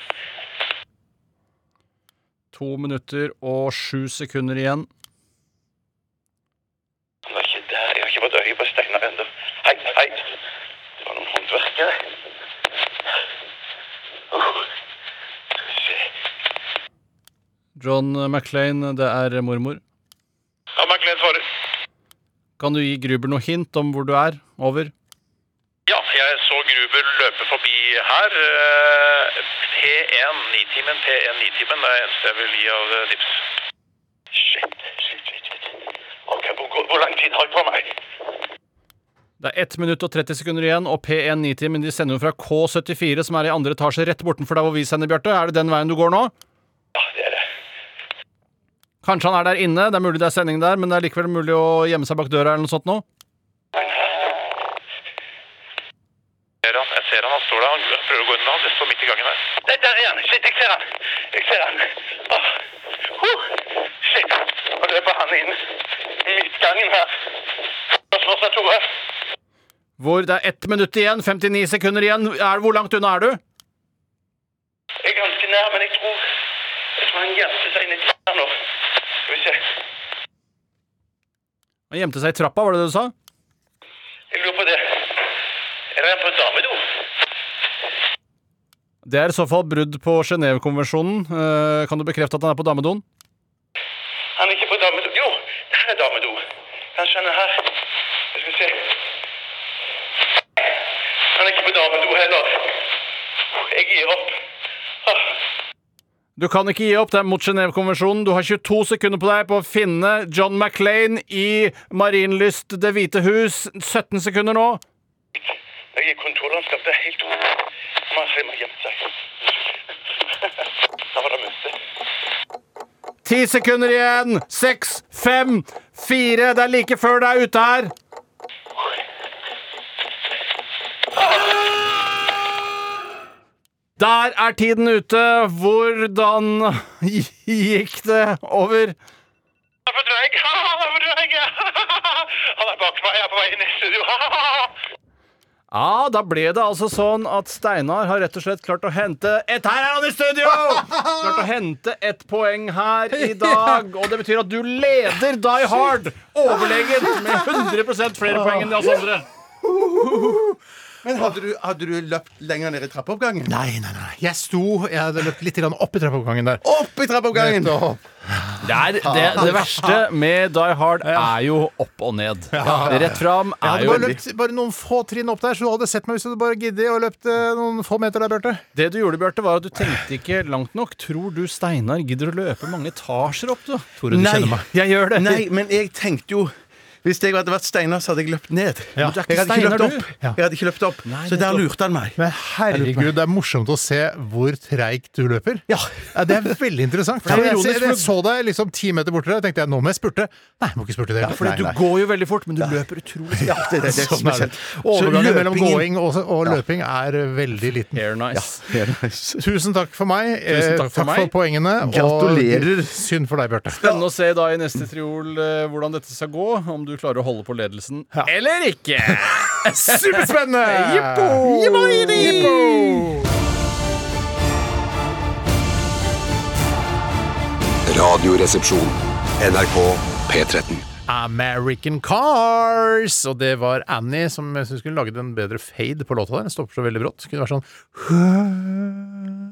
To minutter og sju sekunder igjen. Han var ikke der. Jeg har ikke fått øye på Steinar ennå. Hei, hei. Det var noen håndverkere. Oh. Skal vi se. John McClain, det er mormor. Ja, McLean svarer. Kan du gi Gruber noe hint om hvor du er? Over. Ja, jeg så Gruber løpe forbi her. Eh, P1 9-timen, P1 9-timen. Det er eneste jeg vil gi av eh, tips. Shit, shit, shit, shit. Ok, hvor, hvor- lang tid har jeg på meg? Det er 1 minutt og 30 sekunder igjen, og P1 9-timen de sender jo fra K74, som er i andre etasje rett bortenfor der hvor vi sender, Bjarte. Er det den veien du går nå? Ja, det. Kanskje han er der inne, det er mulig det er sending der, men det er likevel mulig å gjemme seg bak døra eller noe sånt nå? Ser han, jeg ser han, han står der, han prøver å gå inn, men han står midt i gangen her. Der, der er han, shit, jeg ser han. Jeg ser han. Åh. Huh. Shit, nå løper han inn midtgangen her. Spørsmål fra Tore. Hvor det er ett minutt igjen, 59 sekunder igjen. Er, hvor langt unna er du? Jeg er ganske nær, men jeg tror, jeg tror han gjemte seg inni der nå. Skal vi se. Han gjemte seg i trappa, var det det du sa? Jeg lurer på det. Er han på damedo? Det er i så fall brudd på Genévekonvensjonen. Eh, kan du bekrefte at han er på damedoen? Han er ikke på damedo. Jo, der er damedo. Kanskje han er her. Jeg skal se. Han er ikke på damedo heller. Jeg gir opp. Ah. Du kan ikke gi opp, det er mot Genévekonvensjonen. Du har 22 sekunder på deg på å finne John Maclean i Marienlyst Det hvite hus. 17 sekunder nå. Kontorlandskap. Det er helt. Man ser gjemt seg. Da var det møte. Ti sekunder igjen! Seks, fem, fire. Det er like før det er ute her. Der er tiden ute. Hvordan gikk det over? Han er for drøy. Han er for drøy. Han er bak meg. Jeg er på vei inn i studio. Ja, da ble det altså sånn at Steinar har rett og slett klart å hente et Her er han i studio! Klart å hente ett poeng her i dag. Og det betyr at du leder Die Hard overlegent med 100% flere poeng enn de oss andre. Men hadde du, hadde du løpt lenger ned i trappeoppgangen? Nei, nei, nei. Jeg sto Jeg hadde løpt litt grann opp i trappeoppgangen der. Opp i trappeoppgangen! Nettopp. Det, er, det, det verste med Die Hard er jo opp og ned. Rett fram Jeg er hadde jo bare løpt bare noen få trinn opp der, så du hadde sett meg hvis du hadde bare giddet og løpt eh, noen få meter der, Bjarte. Det du gjorde, Bjarte, var at du tenkte ikke langt nok. Tror du Steinar gidder å løpe mange etasjer opp, du? Tore, du Nei. kjenner meg. Jeg gjør det. Nei, men jeg tenkte jo hvis jeg hadde vært Steinar, så hadde jeg løpt ned. Ja. Jeg hadde. Ja. Jeg hadde ikke løpt opp. Nei, så der lurte han meg. Men herregud, det er morsomt å se hvor treigt du løper. Ja. Ja, det er veldig interessant. er jeg, jeg, jeg så deg liksom ti meter borte og tenkte jeg nå må jeg spurte. Nei, jeg må ikke spurte det. Ja, for Du går jo veldig fort, men du løper utrolig Ja, det, det, det, Sånn det. spesielt. Så Overgangen mellom gåing og, og løping er eh, veldig liten. Air nice. Ja, nice. Tusen takk for meg. Tusen takk for takk meg. for poengene. Gratulerer. Og synd for deg, Bjarte. Spennende å se da i neste triol eh, hvordan dette skal gå. Om du klarer å holde på ledelsen eller ikke. Superspennende! Jippo! Jippo! Radioresepsjon. NRK P13. American Cars! Og det var Annie som jeg synes kunne laget en bedre fade på låta der. Den stopper så veldig brått. Det kunne vært sånn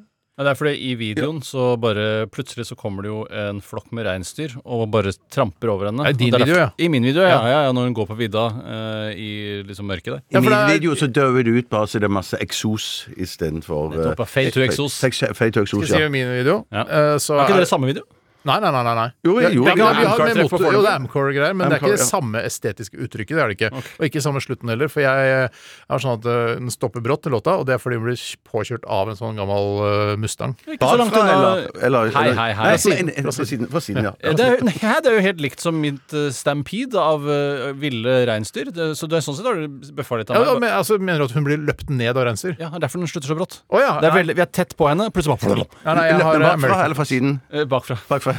Ja, det er fordi i videoen så bare plutselig så kommer det jo en flokk med reinsdyr og bare tramper over henne. I din video, ja? I min video, ja. ja, ja når hun går på vidda eh, i liksom mørket der. I Ja, min er- video så døver det ut bare så det er masse eksos istedenfor Nettopp, ja. Fade to exos. Fade to exos, Skal jeg si i min video? Ja. Uh, så er ikke det samme video? Nei, nei, nei. nei, nei. Jo, jo, ja, jo, vi har med motor, jo, det er. Amcore-greier, men det er ikke det samme estetiske uttrykket. Det er det ikke. Og ikke samme slutten heller, for jeg er har sånn at eh, den stopper brått til låta, og det er fordi den blir påkjørt av en sånn gammel uh, Mustang. Ikke så langt unna. eller, eller, Hei, hei, hei. Nei, fra siden, fra siden, ja. Det er, nei, det er jo helt likt som mitt eh, stampede av uh, ville reinsdyr. Så det er sånn sett har du bøffa litt Ja, av meg. men, altså, mener du at hun blir løpt ned av reinsdyr? Ja, det er derfor den slutter så brått. Oh, ja, Det er nei. veldig, vi er tett på henne, plutselig bare Ja, nei, jeg har bakfra eller fra siden? bakfra. Bakfra.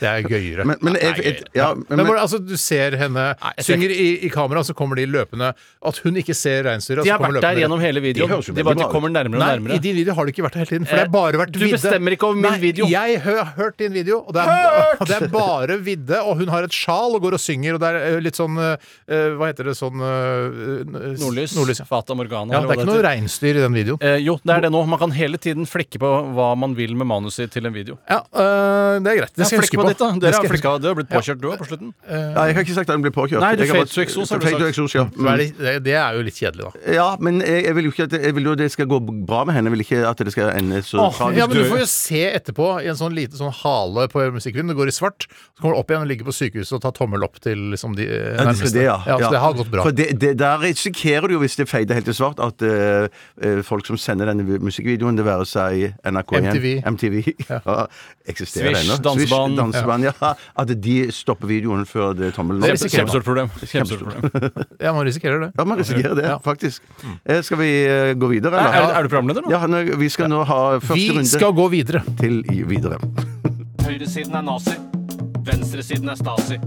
Det er gøyere. Men, men, jeg, jeg, ja, men, men, altså, du ser henne Nei, ser synger i, i kamera, så kommer de løpende. At hun ikke ser reinsdyret. De har vært der gjennom hele videoen. De, De bare de kommer nærmere og Nei, nærmere. i din video har det ikke vært det hele tiden. For det har bare vært Du vidde. bestemmer ikke over min Nei, video. Jeg har hørt din video, og det er, og det er bare vidde. Og hun har et sjal og går og synger, og det er eh, litt sånn uh, Hva heter det sånn uh, Nordlys. Nordlys ja. Fata Morgana. ja, det er ikke noe reinsdyr i den videoen. Eh, jo, det er det nå. Man kan hele tiden flekke på hva man vil med manuset til en video. Ja, øh, det er greit. Det skal jeg huske på. Ditt, da. Det Dere har flikka, du har blitt påkjørt, du òg, på slutten. ja, jeg har ikke sagt at den blir påkjørt. Nei, du fade to har du sagt. ja. huske. Det, er, det, det er jo litt kjedelig, da. Ja, men jeg, jeg vil jo ikke at det, jeg vil jo at det skal gå bra med henne. Jeg vil ikke at det skal ende så Åh, tragisk. ja, men Du får jo se etterpå i en sånn lite sånn hale på musikkvideoen. Det går i svart. Så kommer du opp igjen og ligger på sykehuset og tar tommel opp til liksom, de nærmeste. Ja, det ja. ja. så det har gått bra. For der risikerer du jo, hvis det feider helt til svart, at eh, eh, folk som sender denne musikkvideoen, det være seg NRK1, MTV. MTV ja. eksisterer ennå. Swish, dansebanen, ja. At de stopper videoen før det tommelen Det kjempestort problem. Kjempestort problem. Ja, man risikerer det. Ja, man risikerer det, faktisk. Eh, skal vi eh, gå videre, Er, eller? er, er du programleder nå? Ja, nå- vi skal nå ha første Vi runde skal gå videre. til i- videre. Høyresiden er nazi. Venstresiden er stasi.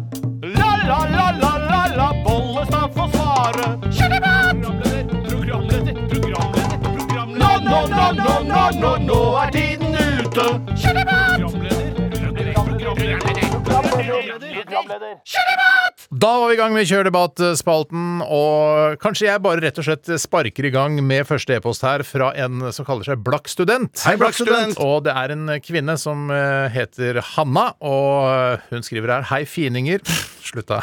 La, la, la, la, la, la, Bollestad får svare. Programleder, programleder, programleder, programleder. Nå, nå, nå, nå, nå, nå, nå er tiden ute. Programleder, Da var vi i gang med Kjør debatt-spalten, og kanskje jeg bare rett og slett sparker i gang med første e-post her fra en som kaller seg Blakk student. Hei, Blakk student! Og det er en kvinne som eh, heter Hanna, og hun skriver her Hei, fininger. Slutta.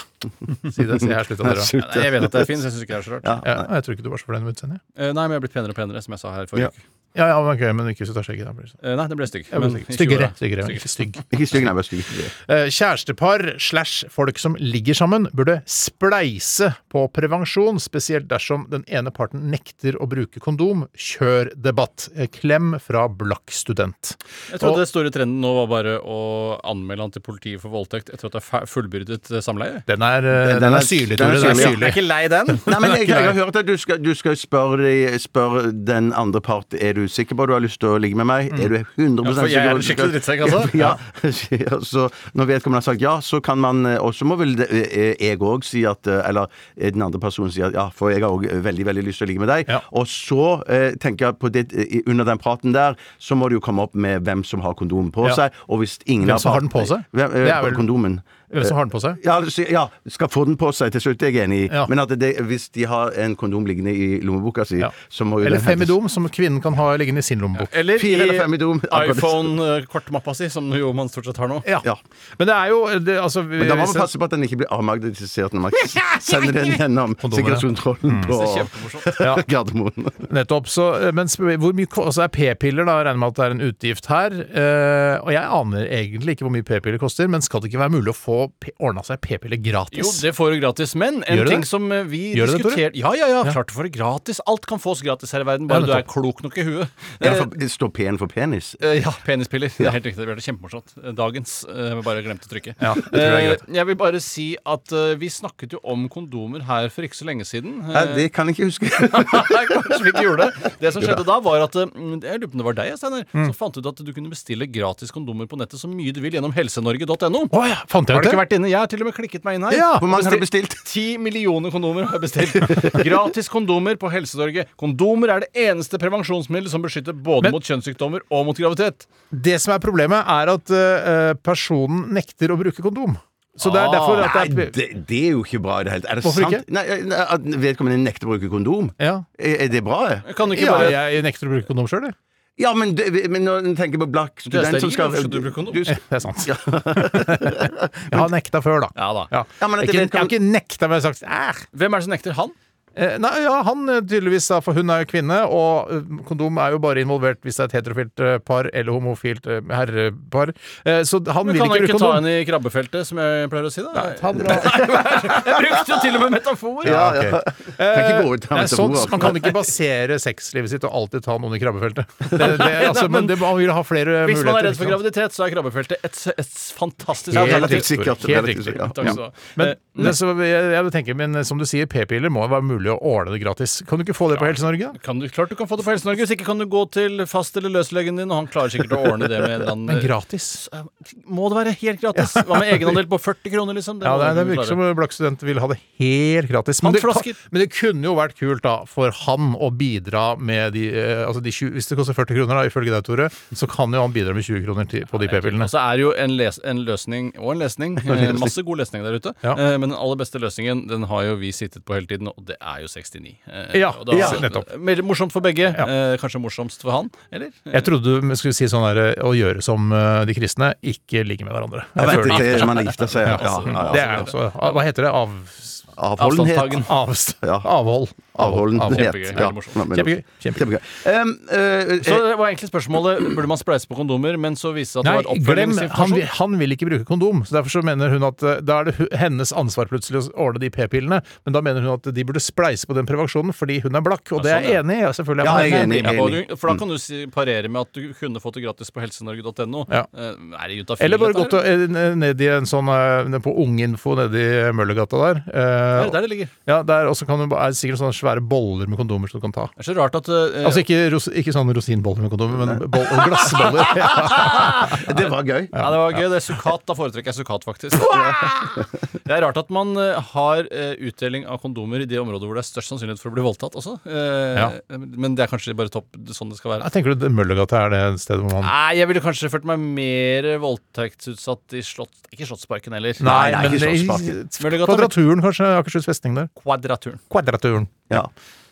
Si det. Si her, slutta da jeg vet at det er fint, så jeg syns ikke det er så rart. Ja, jeg tror ikke du var så fornøyd med utseendet. Eh, Nei, men jeg er blitt penere og penere, som jeg sa her forrige Ja. uke. Ja, ja, men okay, men ikke hvis du tar skjegget. da blir det sånn. Eh, Nei, det ble stygg. Men ikke Styggere. gjorde det. Styggere, men ikke stygg. Ikke stygg, nei, bare stygg. Eh, Kjærestepar slash folk som ligger sammen, burde spleise på prevensjon, spesielt dersom den ene parten nekter å bruke kondom. Kjør debatt. Eh, Klem fra blakk student. Jeg trodde Og- det store trenden nå var bare å anmelde han til politiet for voldtekt etter at det er fe- fullbyrdet eh, samleie. Den er, eh, Den- den den er er- syrlig, den er Tore. Den er syrlig, ja. syrlig. ikke lei den? Nei, men jeg, jeg har hørt at du skal, du skal spørre, de- spørre den andre part Er du sikker på at du har lyst til å ligge med meg. Er du 100 Ja, for jeg er en skikkelig drittsekk, altså. Ja. ja. Så når vedkommende har sagt ja, så kan man eh, Og så må vel det- eh, jeg òg si at eh, Eller den andre personen sier at ja, for jeg har òg veldig veldig lyst til å ligge med deg. Ja. Og så eh, tenker jeg på det under den praten der, så må det jo komme opp med hvem som har kondomen på seg. Og hvis ingen Hvem som har den på seg? Hvem, Det er vel- Kondomen. Som har den på seg? Ja, ja, skal få den på seg til slutt, jeg er enig i. Ja. Men at det, hvis de har en kondom liggende i lommeboka si, Ja. så må jo Eller fem i femidom, som kvinnen kan ha liggende i sin lommebok. Eller Fire eller fem i dom. iPhone-kortmappa si, som jo man stort sett har nå. Ja. Ja. Men det er jo det, altså, Men da må man passe på at den ikke blir avmagnetisert når man sender den gjennom sikkerhetskontrollen på er kjempemorsomt. Ja. Gardermoen. Nettopp. Så, eh, men hvor mye altså er p-piller, da? Regner med at det er en utgift her. Uh, og jeg aner egentlig ikke hvor mye p-piller koster, men skal det ikke være mulig å få p- ordna seg p-piller gratis? Jo, det får du gratis. Men en Gjør ting det? som eh, vi Gjør det det, diskuterte Ja, ja, ja, klart du får det gratis. Alt kan fås gratis her i verden, bare Ja, du er klok nok i huet. Ja, Eh, for, står P-en for penis? Eh, Ja, penispiller. Det er helt riktig. Det ble kjempemorsomt. Eh, Dagens. eh, Jeg bare glemte å trykke. Ja, det tror jeg er Eh, greit. Jeg vil bare si at eh, vi snakket jo om kondomer her for ikke så lenge siden. Nei, Eh, det kan jeg ikke huske. Kanskje vi ikke gjorde det. Det som skjedde da, var at eh, Jeg lurer på om det var deg, Steinar. Som fant ut at du kunne bestille gratis kondomer på nettet så mye du vil gjennom helsenorge.no. Oh, ja, fant jeg ut det? Ikke vært inne? Jeg har til og med klikket meg inn her. Ja, Hvor mange har du bestilt? Ti millioner kondomer har jeg bestilt. Gratis kondomer på Helse-Norge. Kondomer er det eneste prevensjonsmiddel som beskytter både Men- mot kjønnssykdommer og mot graviditet. Det som er problemet, er at uh, personen nekter å bruke kondom. Så det er Ah. derfor at det er det, det er jo ikke bra i det hele tatt. Er det Hvorfor sant? ikke? Nei, nei, at vedkommende nekter å bruke kondom? ja. Er, er det bra? Jeg kan ikke ja, bare jeg nekter å bruke kondom sjøl, jeg. Ja, men, det, men når en tenker på Black Du er student som steril, skal hvorfor skal du bruke kondom? Du- Det er sant. jeg har nekta før, da. Ja da. Ja. Ja, men at det jeg har ikke nekta, men jeg har sagt æh. Hvem er det som nekter han? Eh, nei, ja, han eh, tydeligvis, da, for hun er jo kvinne, og eh, kondom er jo bare involvert hvis det er et heterofilt par eller homofilt herrepar. Eh, så han Men vil kan han ikke ta kondom. henne i krabbefeltet, som jeg pleier å si? da? Han, Jeg brukte jo til og med metafor! Ja, ja. Kan ikke gå ut her Nei, sånn, man kan ikke basere sexlivet sitt og alltid ta noen i krabbefeltet. Det, det, altså, men det, man vil ha flere Hvis man er redd for graviditet, så er krabbefeltet et, et fantastisk Helt alternativ. Relativt sikkert. Helt relativt riktig. Takk skal du ha. Men, men så, jeg, jeg tenker, men som du sier, p-piller må være mulig mulig å ordne det gratis. Kan du ikke få det på da? Kan du, klart du kan få det på Helse-Norge. Hvis ikke kan du gå til fast- eller løslegen din, og han klarer sikkert å ordne det med en eller annen Men gratis? Må det være helt gratis? Hva med egenandel på 40 kroner, liksom? Ja, må det, du det virker klare. som Blakkstudent vil ha det helt gratis. Men det, men det kunne jo vært kult da for han å bidra med de, eh, altså de 20, Hvis det koster 40 kroner, da, ifølge deg, Tore, så kan jo han bidra med 20 kroner til, på de p-pillene. Og så er det jo en, les en løsning og en lesning. Eh, masse god lesning der ute. Ja. Eh, men den aller beste løsningen den har jo vi sittet på hele tiden, og det er jo 69. Eh, Ja, da- ja, nettopp. Mer morsomt for begge. Ja. Eh, kanskje morsomst for han, eller? Jeg trodde du skulle si sånn der, å gjøre som eh, de kristne, ikke ligge med hverandre. Jeg vet ikke, man gifter seg. Ja, ja, ja, Det er også Hva heter det? Av, Avholdenhet. Avstand. avst, Ja. avhold. Avholdenhet. Kjempegøy, Ja. Kjempegøy. Kjempegøy. Kjempegøy. Um, uh, Så det var egentlig spørsmålet burde man spleise på kondomer, men så viste det seg at det var et glem, han, oppfølgingsinformasjon. han vil ikke bruke kondom, så derfor så mener hun at eh, da er det hennes ansvar plutselig å ordne de p-pillene, men da mener hun at de burde spleise på den prevensjonen fordi hun er blakk, og det er sånn, jeg ja. enig i. ja, Selvfølgelig. Ja, jeg er enig, enig. Ja, For da kan du si, parere med at du kunne fått det gratis på helsenorge.no. Ja. Eh, Er? Eller bare gått eh, ned i en sånn eh, på Unginfo i Møllergata der. Er Eh, der det ligger? ja, der også kan du, er det sikkert sånne svære boller med kondomer som du kan ta. Det er så rart at eh, Altså ikke, ros, ikke sånne rosinboller med kondomer, men boll, glassboller. Ja. Det var gøy. Ja, det var gøy. Det er sukkat. Da foretrekker jeg sukkat, faktisk. Det er rart at man eh, har eh, utdeling av kondomer i de områder hvor det er størst sannsynlighet for å bli voldtatt også. Eh, Ja. Men det er kanskje bare topp sånn det skal være. Jeg tenker du Møllergata er det stedet hvor man Nei, jeg ville kanskje følt meg mer voldtektsutsatt i Slott... Ikke Slottsparken heller. Nei, nei, ikke Slottsparken. Møllergata, Kvadraturen, kanskje? Akershus festning der. Kvadraturen. Kvadraturen. Ja.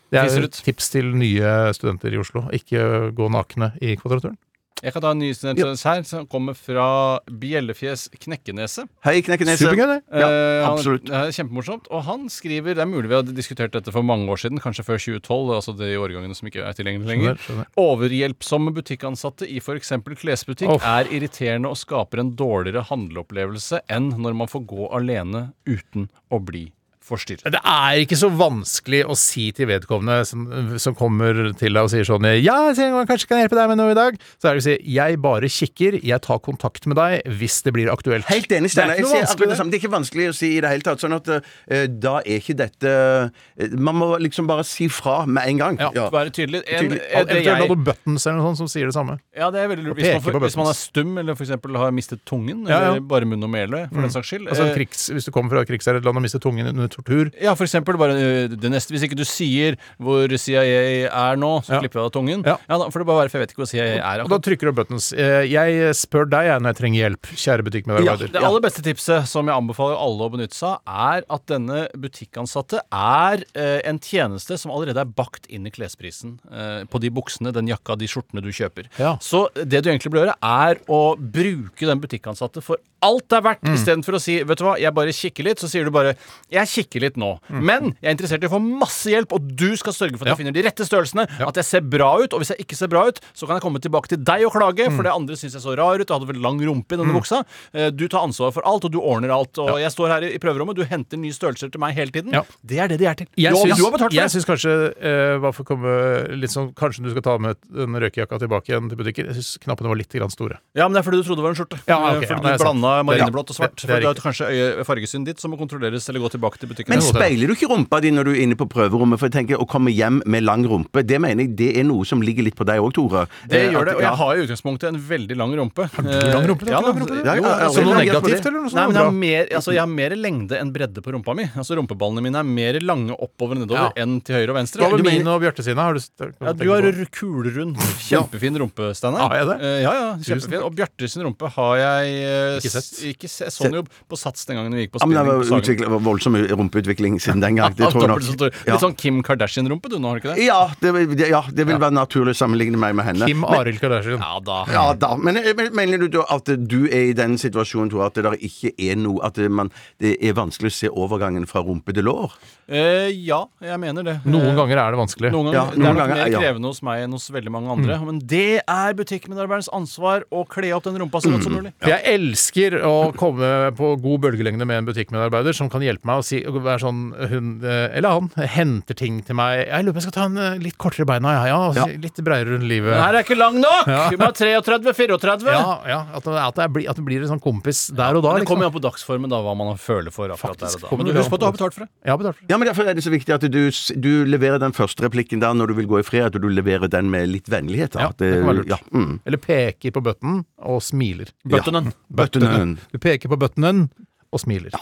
Det er et tips til nye studenter i Oslo. Ikke gå nakne i Kvadraturen. Jeg kan ta en ny student her, som kommer fra Bjellefjes Knekkenese. Hei, Knekkenese. Supergøy, det. Ja, Eh, han- absolutt. Er kjempemorsomt. Og han skriver Det er mulig vi hadde diskutert dette for mange år siden, kanskje før 2012, altså de årgangene som ikke er tilgjengelige lenger. Skjønner, skjønner. Overhjelpsomme butikkansatte i f.eks. klesbutikk oh. er irriterende og skaper en dårligere handleopplevelse enn når man får gå alene uten å bli forstyrret. Det er ikke så vanskelig å si til vedkommende som, som kommer til deg og sier sånn Ja, jeg kanskje kan hjelpe deg med noe i dag. Så er det å si Jeg bare kikker, jeg tar kontakt med deg hvis det blir aktuelt. Helt enig, Steinar. Det det det. Det er ikke vanskelig å si i det hele tatt. Sånn at uh, da er ikke dette uh, Man må liksom bare si fra med en gang. Ja, Være tydelig. En, Tydelig. det Eventuelt jeg, noe buttons eller noe sånt som sier det samme. ja, det er veldig lurt. Hvis man, for, hvis man er stum, eller f.eks. har mistet tungen, Ja, ja. eller bare munn og mele, for den saks skyld. Altså Eh, krigs, Hvis du kommer fra et land og mister tungen under tortur Ja, for eksempel bare øh, det neste Hvis ikke du sier hvor CIA er nå, så klipper jeg av tungen. Ja. da får det bare være, for jeg vet ikke hvor CIA er. Og da trykker du buttons. Eh, Jeg spør deg når jeg trenger hjelp, kjære butikkmedarbeider. Ja, Det aller beste tipset som jeg anbefaler alle å benytte seg av, er at denne butikkansatte er eh, en tjeneste som allerede er bakt inn i klesprisen eh, på de buksene, den jakka, de skjortene du kjøper. Ja. Så det du egentlig bør gjøre, er å bruke den butikkansatte for alt det er verdt, Mm. istedenfor å si vet du hva, jeg bare kikker litt, så sier du bare jeg kikker litt nå, Mm. men jeg er interessert i å få masse hjelp, og du skal sørge for at jeg finner de rette størrelsene, at jeg ser bra ut, og hvis jeg ikke ser bra ut, så kan jeg komme tilbake til deg og klage, Mm. for det andre syns jeg så rar ut, jeg hadde vel lang rumpe i denne buksa. Eh, Du tar ansvar for alt, og du ordner alt, og jeg står her i prøverommet, du henter nye størrelser til meg hele tiden. Det er det de er til. Jeg du, har- syns, du har betalt for jeg syns kanskje eh, hva for å komme litt sånn, Kanskje du skal ta med den røykejakka tilbake igjen til butikken. Jeg syns knappene var litt grann store. Ja, men det er fordi du trodde det var en skjorte. Ja, okay, fordi ja, er du blanda Det er- marineblått og svart. det- det er for du kanskje fargesynet ditt som må kontrolleres eller gå tilbake til butikken. Men speiler du ikke rumpa di når du er inne på prøverommet? For jeg tenker Å komme hjem med lang rumpe, det mener jeg det er noe som ligger litt på deg òg, Tore. Det Eh, gjør at- det, og jeg har i utgangspunktet en veldig lang rumpe. Har du lang rumpe? Ja, da. rumpe? Noe negativt, eller noe sånt? Nei, men jeg har, mer, altså, jeg har mer lengde enn bredde på rumpa mi. Altså Rumpeballene mine er mer lange oppover og nedover Ja. enn til høyre og venstre. Hva med min og Bjarte sine? Har du, ja, du har kulrund, kjempefin rumpe, Steinar. Har jeg det? Eh, ja, ja, kjempefin. Og Bjarte sin rumpe har jeg eh, Ikke sett. Ikke se, jeg så den jo på Sats den gangen vi gikk på Ja, men det var på Sagen. Rumpeutvikling siden den gang. Det tror jeg nok. Ja. Litt sånn Kim Kardashian-rumpe, du nå, har du ikke det? Ja, det, vil- det- ja, det vil være naturlig å sammenligne meg med henne. Kim Arild Kardashian. Ja da. Ja da, men men mener du at du er i den situasjonen Tore, at det der ikke er noe At det, man, det er vanskelig å se overgangen fra rumpe til lår? Eh, ja, jeg mener det. Noen Eh, ganger er det vanskelig. Noen ganger, Ja, det er noen nok ganger, mer ja. krevende hos meg enn hos veldig mange andre. Men det er butikkmedarbeiderens ansvar å kle opp den rumpa så godt som mulig. Jeg elsker å komme på god bølgelengde med en butikkmedarbeider som kan hjelpe meg å si være sånn hun, eh, eller han, henter ting til meg. Jeg lurer på jeg skal ta en eh, litt kortere beina, ja, ja, Ja. litt breiere rundt livet. Den her er ikke lang nok! Vi må ha 33-34. Ja, ja, at, det, at, det blir, at det blir en sånn kompis der og da. Men det kommer jo Liksom. an på dagsformen, da, hva man føler for akkurat Faktisk der og da. Men du det husk på at du har betalt for det. Jeg har betalt for det. Ja, men Derfor er det så viktig at du, du leverer den første replikken der når du vil gå i fred, at du leverer den med litt vennlighet. Da. Ja, det kan være lurt. Ja, mm. Eller peker på bøtten og smiler. Buttonen. Buttonen. Du peker på buttonen og smiler.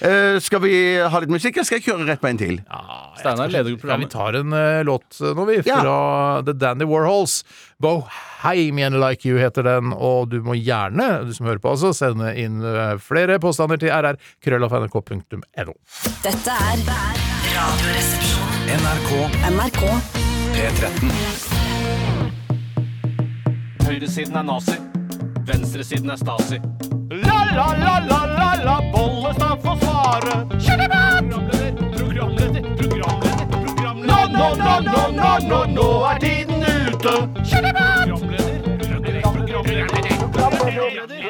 Eh, skal vi ha litt musikk, eller skal jeg kjøre rett på en til? Steinar leder Ja, vi programmet. tar en eh, låt eh, nå, vi, Ja. fra The Dandy Warhols. Bohemian Like You heter den, og du må gjerne, du som hører på altså, sende inn eh, flere påstander til rr.krøllafnrk.no. Dette er Radioresepsjonen. NRK NRK P13. Høyresiden er nazi. Venstresiden er stasi. La, la, la, la, la, la, Bollestad får svare. Programleder, programleder, programleder, programleder. Nå, nå, nå, nå, nå, nå, nå er tiden ute. Programleder, programleder, programleder,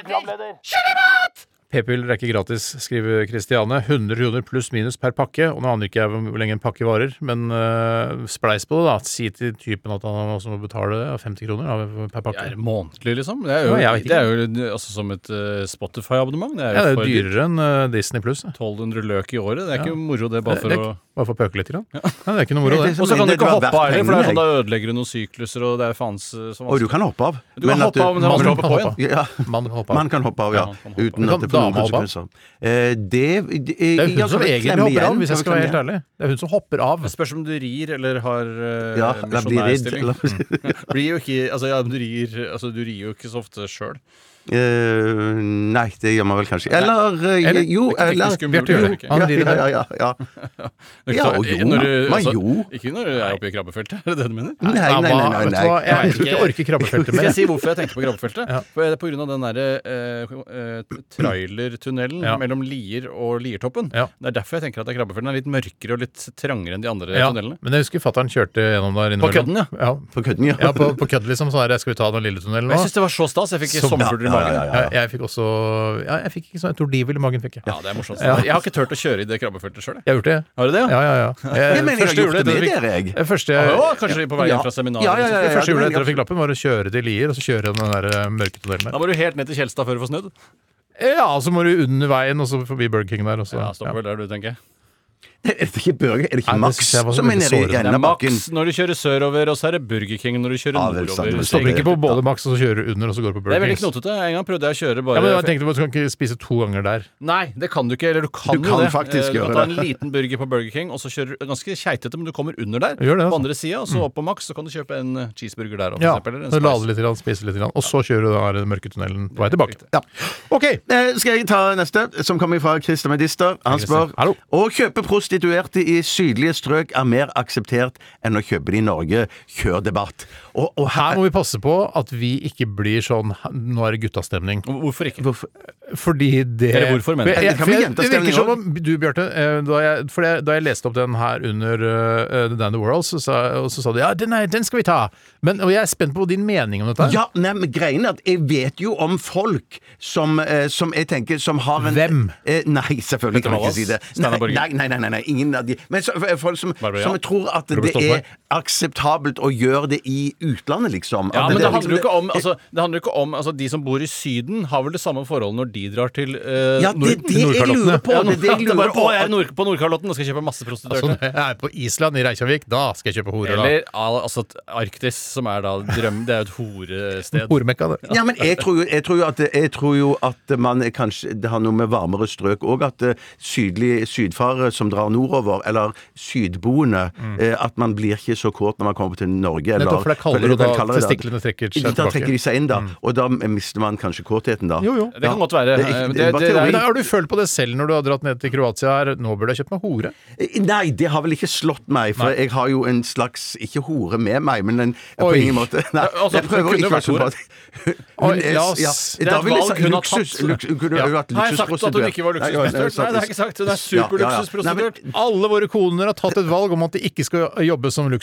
programleder. P-piller er ikke gratis, skriver Kristiane. 100 kroner pluss minus per pakke. Og nå aner ikke jeg hvor lenge en pakke varer, men uh, spleis på det, da. Si til typen at han også må betale det, 50 kroner per pakke. Det er månedlig, liksom. Det er jo, Ja, det er jo altså, som et eh, Spotify-abonnement. Det er jo Ja, det er dyrere enn eh, Disney pluss. 1200 løk i året. Det er Ja. ikke moro, det, bare Det for er å ikke- Bare for å pøke litt. Grann. Ja. det er ikke noe moro, det. Og så kan du ikke hoppe av heller, for det er sånn, da ødelegger du noen sykluser, og det er faen eh, så Og du kan hoppe av. Du kan hoppe av, men Man kan hoppe på igjen. Ja, Man hopper av. man kan hoppe av, ja. Uten at det får noen konsekvenser. Eh, det, er hun som egentlig hopper av, hvis jeg skal være helt ærlig. Det er hun som hopper av. Spørs om du rir eller har misjonærstilling. Ja, eller blir jo ikke, altså, ja, du, rir, altså, du rir jo ikke så ofte sjøl. Eh, nei, det gjør man vel kanskje Eller, uh, Eller- jo, eller Bjarte gjør det. ikke. Han ja, rider ja, ja, ja. Ja, og jo, Når du- altså, jo. Ikke når du er oppe i krabbefeltet, er det det du mener? Nei, nei, nei, nei, nei. Jeg tror ikke jeg orker krabbefeltet Skal jeg si hvorfor jeg tenker på krabbefeltet? Ja. For det er på grunn av den derre uh, eh, trailertunnelen Ja. mellom Lier og Liertoppen. Ja. Det er derfor jeg tenker at krabbefeltet. Er litt mørkere og litt trangere enn de andre Ja, tunnelene. men jeg husker fatter'n kjørte gjennom der På innimellom. kødden, ja. Ja, På kødden, ja. ja på, på kødd, liksom. Sånn her, skal vi ta den lille tunnelen nå? jeg syns det var så stas. Jeg fikk sommerfugler i Ja, magen. ja, ja, Jeg, jeg fikk også Ja, jeg fikk ikke sånn tordivel i magen, fikk jeg. Ja, det er morsomt. Ja. Jeg har ikke turt å kjøre i det krabbefeltet sjøl. Jeg har gjort det. Har du det? Ja, ja, ja. Jeg, Jeg mener første etter med dere, jeg. Første jeg, ja, kanskje på vei hjem fra seminaret. Ja, ja, ja, første men etter jeg fikk lappen, var å kjøre til Lier, og så kjøre den der eh, mørke tunnelen Da var du helt ned til Kjelstad før du får snudd. Ja, så må du under veien, og så forbi Burger King der, og så Ja, stopper vel der, du, tenker jeg. Er det ikke Burger? Er det ikke Max som er nede i. Enden av bakken? Max når du kjører sørover, og så er det Burger King når du kjører Ja, nordover. Du stopper ikke på både Max, og så kjører du under, og så går du på Burger King. Det er veldig knotete. En gang prøvde jeg å kjøre bare Ja, men jeg tenkte du kan ikke spise to ganger der. Nei, det kan du ikke. Eller du kan, Du jo kan det. faktisk Eh, du kan ta en liten burger på Burger King, og så kjører du ganske keitete, men du kommer under der. Gjør det, På altså. andre sida, og så opp på Max, så kan du kjøpe en eh, cheeseburger der Ja, eksempel. Eller en så lade litt, spise litt, grann, og så kjører du den mørke tunnelen på vei tilbake. Ja. Ok, Eh, skal jeg ta neste, som kommer fra Christer Medister. Han spør Hallo. Å kjøpe prostituerte i sydlige strøk er mer akseptert enn å kjøpe det i Norge. Kjør debatt. Og, og her må vi passe på at vi ikke blir sånn Nå er det guttastemning. Hvorfor ikke? Hvorfor? Fordi det Eller hvorfor, mener du? jeg, Det jeg, det virker som om du, Bjarte, eh, da jeg, jeg, da jeg leste opp den her under uh, The Dandy World, så sa, og så sa du ja, den, er, den skal vi ta. Men, og jeg er spent på din mening om dette. her. Ja, nei, men greien er at jeg vet jo om folk som, uh, som jeg tenker som har en Hvem? Uh, nei, selvfølgelig kan jeg ikke si det. Nei, nei, nei, nei, nei, nei, ingen av de. Men så, folk som, Barbara som tror at Robert det er Stoltenberg? akseptabelt å gjøre det i utlandet, liksom. Ja, At men det det handler jo ikke om altså, Det handler jo ikke om altså, De som bor i Syden, har vel det samme forholdet når de drar til eh, Ja, det er Nord- det jeg lurer på, Ja, det er det jeg det er lurer bare, på. Å, jeg er nord, på Nordkalotten nå skal kjøpe masse prostituerte. når jeg er på Island, i Reykjavik, da skal jeg kjøpe horer. da. Eller al- altså Arktis, som er da drøm... Det er jo et horested. Horemekka, det. Ja, men jeg tror jo, jeg tror jo, at, jeg tror jo at man er kanskje Det har noe med varmere strøk òg, at eh, sydlig, sydfarere som drar nordover, eller sydboende, eh, at man blir ikke så kåt når man kommer til Norge. Eller, Mm. Nettopp, for det er kaldere, og da kaldere, testiklene trekker seg Da tilbake. Da trekker de seg inn, da. Og da mister man kanskje kåtheten, da. Jo, jo. Det kan godt være. Det det det- er har du følt på det selv når du har dratt ned til Kroatia her? Nå burde jeg kjøpt meg hore. Eh, Nei, det har vel ikke slått meg, for Nei. jeg har jo en slags Ikke hore med meg, men en, på Oi. ingen måte Nei, altså, jeg prøver ikke å være hore. Men, eh, ja, det er et valg hun har luksus, tatt. kunne Ja. Har jeg sagt at hun ikke var luksusprostituert? Nei, det har jeg ikke sagt. Hun er Ja, ja, ja. superluksusprostituert. Alle våre koner har tatt et valg om at de ikke skal jobbe som det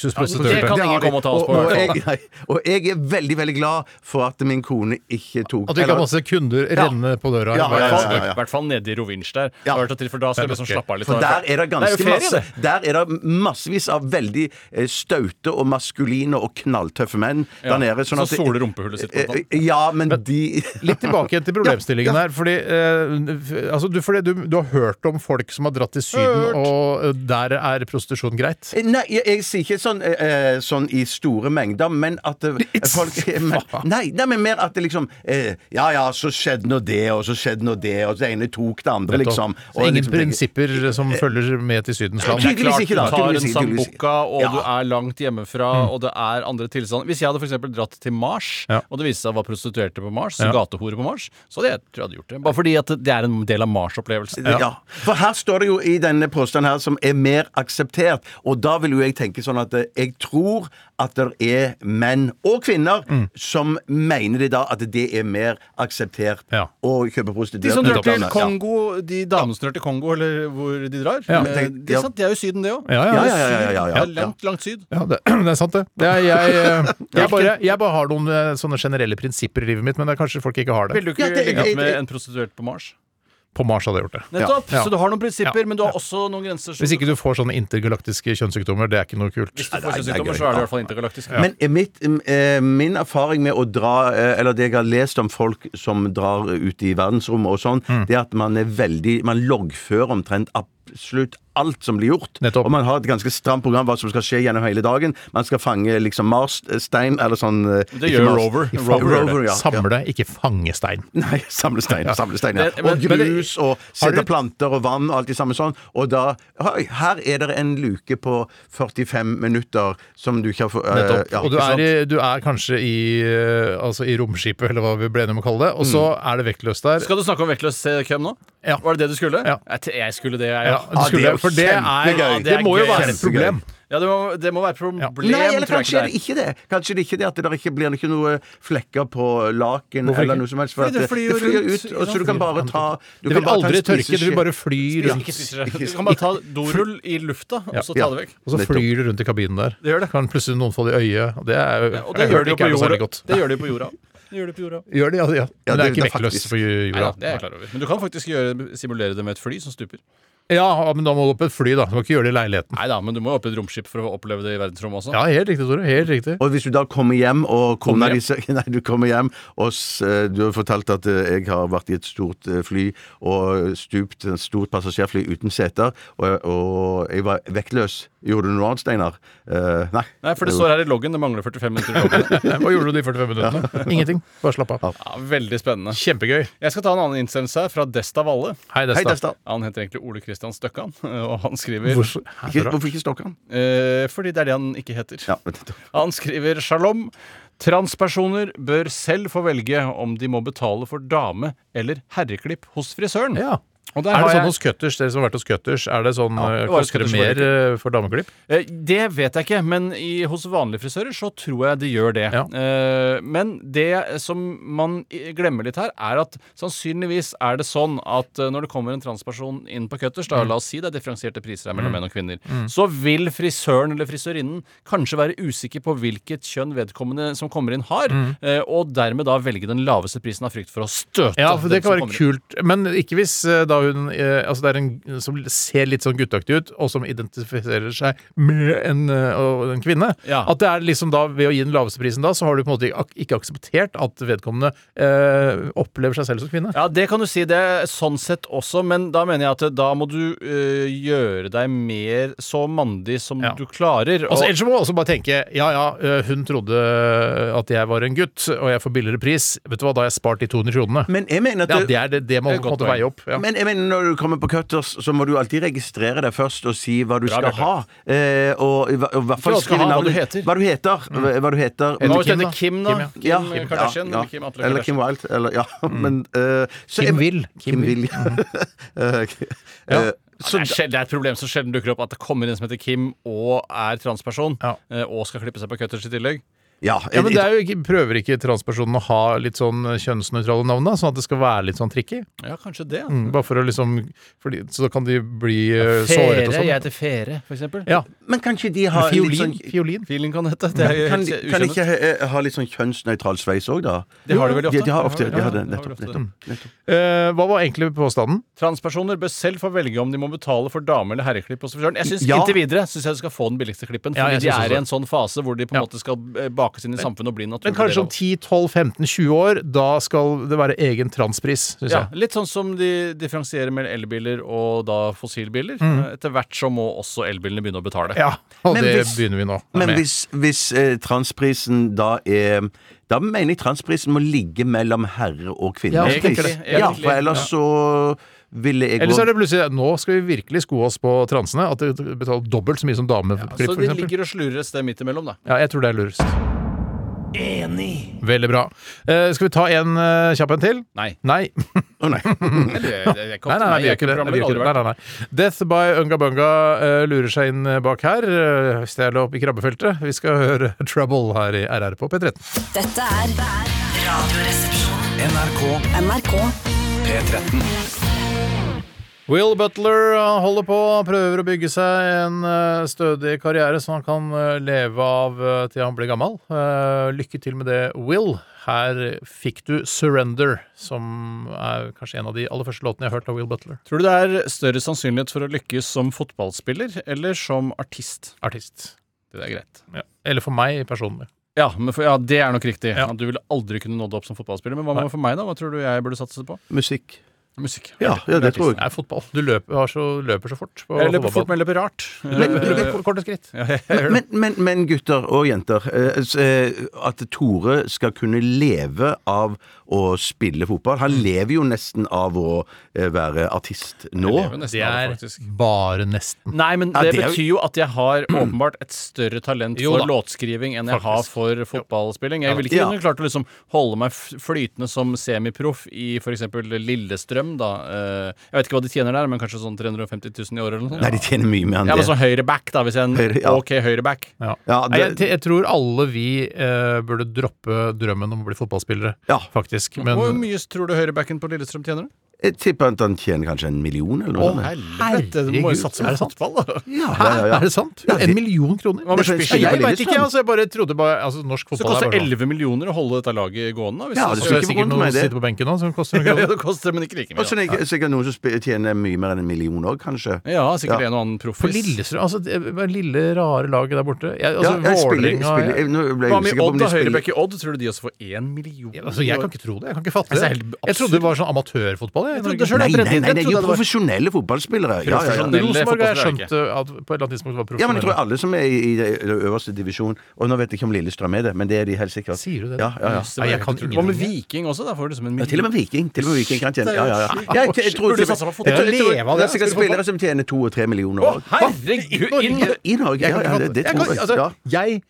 kan ingen komme og ta oss på. Og, og, jeg, nei, og jeg er veldig, veldig glad for at min kone ikke tok At du ikke har masse kunder renne på døra. Ja, I hvert ja, fall- ja, ja. Hvert fall nede i Rovinj der. Ja. Hørt til- For da skal liksom slappe av litt. For der er det ganske Det er ferie, masse. Der er det massevis av veldig eh, staute og maskuline og knalltøffe menn Ja, der nede. Sånn at Så soler rumpehullet sitt, på annet. Eh, Ja, men de Litt tilbake igjen til problemstillingen her. Fordi, eh, altså, du, fordi du, du har hørt om folk som har dratt til Syden, og eh, der er prostitusjon greit? Eh, Nei, jeg, jeg sier ikke sånn, eh, eh, sånn i store mengder, men at eh, folk men, nei, nei, men mer at det liksom eh, Ja ja, så skjedde nå det, og så skjedde nå det, og det ene tok det andre, liksom. Så ingen liksom, prinsipper som følger med til Sydens land? Tydeligvis ikke, da. du tar en sambuca, og Ja. du er langt hjemmefra, og det er andre tilstander. Hvis jeg hadde for eksempel dratt til Mars, Ja. og det viste seg være prostituerte på Mars, Ja. gatehore på Mars, så hadde jeg tror jeg hadde gjort det. Bare fordi at det er en del av Mars-opplevelsen. Ja. For her står det jo i denne påstanden her som er mer akseptert, og da vil jo jeg tenke sånn at eh, jeg tror at det er menn og kvinner som mener det da at det er mer akseptert Ja. å kjøpe De som drar til Ja. Kongo, de damene som drar til Kongo, eller hvor de drar, Ja. eh, det, er sant, de er jo Syden, det òg. Ja, ja. Ja, ja, ja, ja, ja, ja. Det langt, langt syd. Ja, det, det er sant, det. det er, jeg, eh, jeg, bare, jeg bare har noen sånne generelle prinsipper i livet mitt, men det er kanskje folk ikke har det. Vil du ikke Ja, det- ligge jeg- med en prostituert på Mars? På Mars hadde jeg gjort det. Nettopp! Ja. Så du har noen prinsipper, Ja. men du har også noen grenser. Hvis ikke du får sånne intergalaktiske kjønnssykdommer, det er ikke noe kult. Hvis du får er kjønnssykdommer, så er det i hvert fall intergalaktisk. Men mitt, eh, min erfaring med å dra eh, Eller det jeg har lest om folk som drar ut i verdensrommet og sånn, Mm. det er at man er veldig Man loggfører omtrent absolutt alt som blir gjort. Nettopp. Og man har et ganske stramt program hva som skal skje gjennom hele dagen. Man skal fange liksom Mars-stein eller sånn eh, Det gjør Mars- Rover. Rover, Rover ja. ja. Samle, ikke fange stein. Nei, samle stein. Samle stein ja. Og grus og sette planter og vann og alt det samme sånn. Og da Oi, her er det en luke på 45 minutter som du ikke har fått Nettopp. ja, og du er, i, du er kanskje i, eh, altså i romskipet, eller hva vi ble enige om å kalle det, og så er det vektløst der. Skal du snakke om vektløs eh, køm nå? Ja. Var det det du skulle? Ja. Jeg, jeg skulle det, jeg. Ja, Ja, du det skulle, er jo for det er. Ja, det, det må jo være et problem. det, må, det må være et problem, Ja. Nei, eller tror jeg kanskje er ikke det ikke det. Kanskje det ikke det at det ikke blir ikke noe flekker på laken Hvorfor eller noe som helst. For at det flyr flyr ut, og så du kan bare ta du Det kan vil aldri tørke, det vil bare fly rundt. Du kan bare ta dorull i lufta, og så ta Ja. det vekk. Og så flyr det rundt i kabinen der. Det gjør det. Kan plutselig noen få det i øyet. Det er Og det gjør de jo på jorda. Det gjør de på jorda. Det på jorda. Gjør det, ja, ja. Men det er det- ikke det er vektløst på jorda. da, det er jeg klar over. Men du kan faktisk simulere det med et fly som stuper. Ja, men da må du opp et fly, da. Du må ikke gjøre det i leiligheten. Nei da, men du må jo opp i et romskip for å oppleve det i verdensrommet også. Ja, helt riktig, Tore. Helt riktig. Og hvis du da kommer hjem, og Kommer kona di Nei, du kommer hjem, og s- eh, du har fortalt at eh, jeg har vært i et stort eh, fly og stupt et stort passasjerfly uten seter, og, og jeg var vektløs. Gjorde du noe annet, Steinar? Uh, nei. Nei, for det står her i loggen. Det mangler 45 minutter i loggen. Hva gjorde du de 45 minuttene? Ingenting. Bare slapp av. Ja, veldig spennende. Kjempegøy. Jeg skal ta en annen innsendelse her fra Desta Valle. Hei, Hei, Desta. Desta. Han heter egentlig Ole Kristian Støkkan, og han skriver Hvorfor? Ikke, hvorfor ikke Støkkan? eh, Fordi det er det han ikke heter. Ja, Han skriver shalom. Transpersoner bør selv få velge om de må betale for dame- eller herreklipp hos frisøren. Ja. Og der Er det sånn jeg- hos Cutters, dere som har vært hos Cutters, er det sånn ja, det Koster det mer eh, for dameklipp? Eh, Det vet jeg ikke, men i, hos vanlige frisører så tror jeg det gjør det. Ja. Eh, men det som man glemmer litt her, er at sannsynligvis er det sånn at eh, når det kommer en transperson inn på Cutters, Mm. da, la oss si det er differensierte priser her mellom menn og kvinner, så vil frisøren eller frisørinnen kanskje være usikker på hvilket kjønn vedkommende som kommer inn har, Mm. eh, og dermed da velge den laveste prisen av frykt for å støte Ja, for det kan være kult. Men ikke hvis eh, da hun eh, Altså det er en som ser litt sånn gutteaktig ut, og som identifiserer seg med en, eh, og en kvinne. Ja. At det er liksom da, ved å gi den laveste prisen da, så har du på en måte ikke akseptert at vedkommende eh, opplever seg selv som kvinne. Ja, det kan du si. Det er sånn sett også, men da mener jeg at da må du øh, gjøre deg mer så mandig som Ja. du klarer. Altså, ellers må du også bare tenke ja ja, hun trodde at jeg var en gutt, og jeg får billigere pris. Vet du hva, da har jeg spart de 200 kronene. men jeg mener at Ja, det- er det, det må er måte veie opp. Ja. Men jeg mener, når du kommer på Cutters, så må du alltid registrere deg først og si hva du Bra, skal Bjarte. ha. Eh, og, i hva- og i hvert fall hva du skal skrive ha, hva du navnet- heter. Hva du heter. Hva, hva du heter. Kim, heter da. Kim, da. Kim, Kim, ja. Kim, Kardashian ja, eller Kim Atle Eller Kardashian. Kim Wilde. Eller, ja, men eh, så Kim jeg- Will. Kim Kim Will. Eh, eh, Så det, er, sjel- det er et problem som sjelden dukker opp at det kommer en som heter Kim og er transperson, Ja. eh, og skal klippe seg på cutters i tillegg. Ja, Ja, men det er jo ikke, Prøver ikke transpersonen å ha litt sånn kjønnsnøytrale navn, da? Sånn at det skal være litt sånn tricky? Ja, kanskje det. Mm, bare for å liksom fordi, Så da kan de bli uh, såret og Fere. Jeg sånn. heter Fere, for eksempel. Ja. Men kan ikke de ha litt Fiolin. sånn Fiolin. Fiolin kan hete. Det er jo kan, helt de- kan de ikke ha, ha litt sånn kjønnsnøytral sveis òg, da? Det har de veldig ofte. De, de har ofte, de har det, det har de nettopp. nettopp, nettopp. Uh, hva var egentlig påstanden? Transpersoner bør selv få velge om de må betale for dame- eller herreklipp. hos frisøren. Jeg synes Ja. Inntil videre syns jeg du skal få den billigste klippen. Ja, Fordi de er i en sånn fase hvor de på en Ja. måte skal eh, bakes inn i samfunnet og bli en Men kanskje om 10-12-15-20 år, da skal det være egen transpris, syns Ja, jeg. litt sånn som de differensierer mellom elbiler og da fossilbiler. Mm. Etter hvert så må også elbilene begynne å betale. Ja, og Men det hvis- begynner vi nå Men med. hvis, hvis eh, transprisen da er Da mener jeg transprisen må ligge mellom herre og kvinnepris. Ja. Ja, for ellers så ville jeg Ellers er det plutselig Nå skal vi virkelig sko oss på transene. At de betaler dobbelt så mye som dameklipp, Så de ligger og slurer et sted midt imellom, da. Ja, jeg tror det er lurest. Enig. Veldig bra. Eh, skal vi ta en uh, kjapp en til? Nei. Nei. Å nei. Jeg, jeg, Nei, nei, nei, vi gjør ikke det. Vi gjør ikke det. Nei, nei, nei. Death by Unga Bunga eh, lurer seg inn bak her. Uh, Stjele opp i krabbefeltet. Vi skal høre Trouble her i RR på P13. Dette er Radioresepsjonen. NRK NRK P13. Will Butler holder på, prøver å bygge seg en uh, stødig karriere som han kan uh, leve av uh, til han blir gammel. Lykke til med det, Will. Her fikk du 'Surrender', som er kanskje en av de aller første låtene jeg har hørt av Will Butler. Tror du det er større sannsynlighet for å lykkes som fotballspiller eller som artist? Artist. Det er greit. Ja. Eller for meg personlig. Ja, men for, ja, det er nok riktig. Ja. Du ville aldri kunne nådd opp som fotballspiller. Men hva med for meg, da? Hva tror du jeg burde satse på? Musikk. Musikk. Ja, ja, det tror Det jeg. er fotball. Du løper, har så, løper så fort. På Jeg løper fort, men løper rart. Men, løper korte skritt. Ja. Men, men, men gutter og jenter, eh, eh, at Tore skal kunne leve av å spille fotball Han lever jo nesten av å eh, være artist nå. Det er bare nesten. Nei, men Ja, det, jo- betyr jo at jeg har åpenbart et større talent for låtskriving enn jeg har for fotballspilling. Jeg ville ikke klart å liksom holde meg flytende som semiproff i f.eks. Lillestrøm, da. Eh, Jeg vet ikke hva de tjener der, men kanskje sånn 350 000 i året eller noe? Nei, de tjener mye mer enn Ja, men det. så høyreback, da, hvis en Høyre, ja. OK høyreback. Ja. Ja, det- jeg, jeg tror alle vi eh, burde droppe drømmen om å bli fotballspillere, Ja. faktisk. Men Hvor mye tror du høyrebacken på Lillestrøm tjener? Jeg tipper at han tjener kanskje en million eller noe. Å, helvete! Du må jo satse er på fotball, da. Ja, ja, ja. Er det sant? Ja, en million kroner? Hva med Jeg veit ikke, altså. Jeg bare trodde bare altså, Norsk Så det fotball koster er bare sånn. 11 millioner å holde dette laget gående? Hvis Ja, det, er sikkert noen som sitter på benken nå som koster noen ja, det koster, men ikke like mye. Og så er det sikkert noen som tjener mye mer enn en million òg, kanskje. Ja, sikkert Ja. en og annen For proffis. Lillestrøm, altså det er lille, rare laget der borte. Jeg, Ja, altså, jeg spiller, spiller Nå ble jeg Hva med usikker på om Odd, da? Høyrebekk i Odd, tror du de også får én million? Ja, altså, jeg kan ikke tro det. Jeg kan ikke fatte det. Jeg trodde det var sånn amatørfotball. Jeg, Jeg trodde selv Nei, nei, nei, det er jo profesjonelle fotballspillere. Ja, ja, ja. Rosenborg har jeg skjønt at på et eller annet tidspunkt var profesjonelle. Ja, men jeg tror alle som er i den øverste divisjon Og nå vet jeg ikke om Lillestrøm er det, men det er de helt sikkert. Sier du det? Ja, ja, ja. Jeg kan ingenting. Hva med Viking også? Da får du liksom en Ja, til og med Viking. Til og med Viking kan tjene Ja, ja, ja. Jeg, jeg, tror fotball? jeg tror- det. Er sikkert spillere som tjener to og tre millioner. Å, herregud! I Norge, ja, ja, det, tror jeg.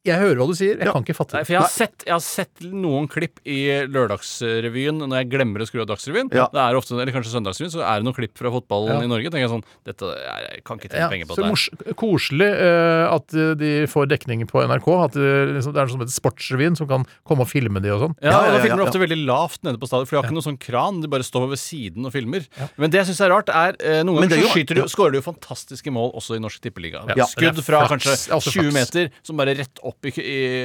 Altså, Ja. Jeg hører hva du sier, jeg kan ikke fatte Nei, det. for jeg har, sett, jeg har sett noen klipp i Lørdagsrevyen når jeg glemmer å skru av Dagsrevyen. Ja. Det er ofte, eller kanskje Søndagsrevyen, så er det noen klipp fra fotballen Ja. i Norge. tenker jeg sånn, dette, jeg, jeg kan ikke tjene Ja, penger på så det. mors koselig uh, at eh, de får dekning på NRK. At det, liksom, det er noe som heter Sportsrevyen, som kan komme og filme de og sånn. Ja, Ja, og ja, Da filmer de ja. ofte veldig lavt nede på stadion, for de har ikke noen sånn kran. De bare står ved siden og filmer. Men det jeg syns er rart, er uh, noen ganger er så skyter du, skårer du jo fantastiske mål også i Norsk Tippeliga. Ja. Skudd fra kanskje Det er også 20 meter som bare rett opp i,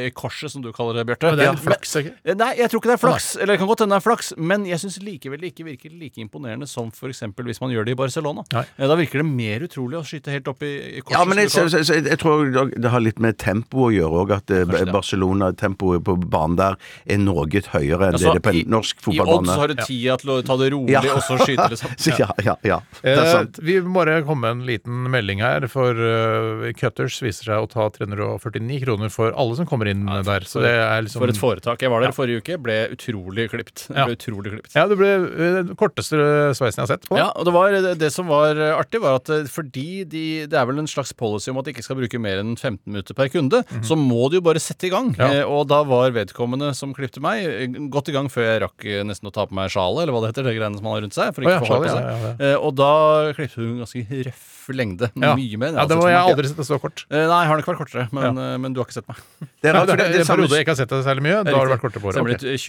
i korset, som du kaller det, Bjarte. Men det er litt flaks, ikke? Eh, Nei, jeg tror ikke det er flaks. Eller det kan godt hende det er flaks, men jeg syns likevel det ikke virker like imponerende som f.eks. hvis man gjør det i Barcelona. Nei. Eh, Da virker det mer utrolig å skyte helt opp i, i korset. Ja, men jeg, jeg, jeg, jeg tror det- har litt med tempo å gjøre òg. At eh. Barcelona-tempoet på banen der er noe høyere enn Altså, det er på en norsk fotballbane. I odds så har du tida til å ta det rolig Ja. og så skyte, liksom. Ja, ja, ja. Det er Eh, vi må bare komme med en liten melding her, for uh, Cutters viser seg å ta 349 kroner for alle som kommer inn der. Så det er liksom For et foretak. Jeg var der forrige uke, ble utrolig klipt. Ja. Ble utrolig klipt. Ja, det ble eh, den korteste sveisen jeg har sett på. Ja, og det, var, det, som var eh, artig, var at eh, fordi de, det er vel en slags policy om at de ikke skal bruke mer enn 15 minutter per kunde, så må de jo bare sette i gang. Ja. Og da var vedkommende som klipte meg, godt i gang før jeg rakk nesten å ta på meg sjalet, eller hva det heter, det greiene som man har rundt seg. For Å ja, ikke å få på seg. ja, ja, og da klipte hun ganske røff lengde. Ja. Mye mer. Ja, det var jeg aldri sett det så kort. Eh, Nei, jeg har nok vært kortere, men, eh, men du har ikke sett meg. Det er Nei, rart, for det det, er samme periode jeg ikke har sett deg særlig mye. Da har det vært kortere på Stemmer året. litt.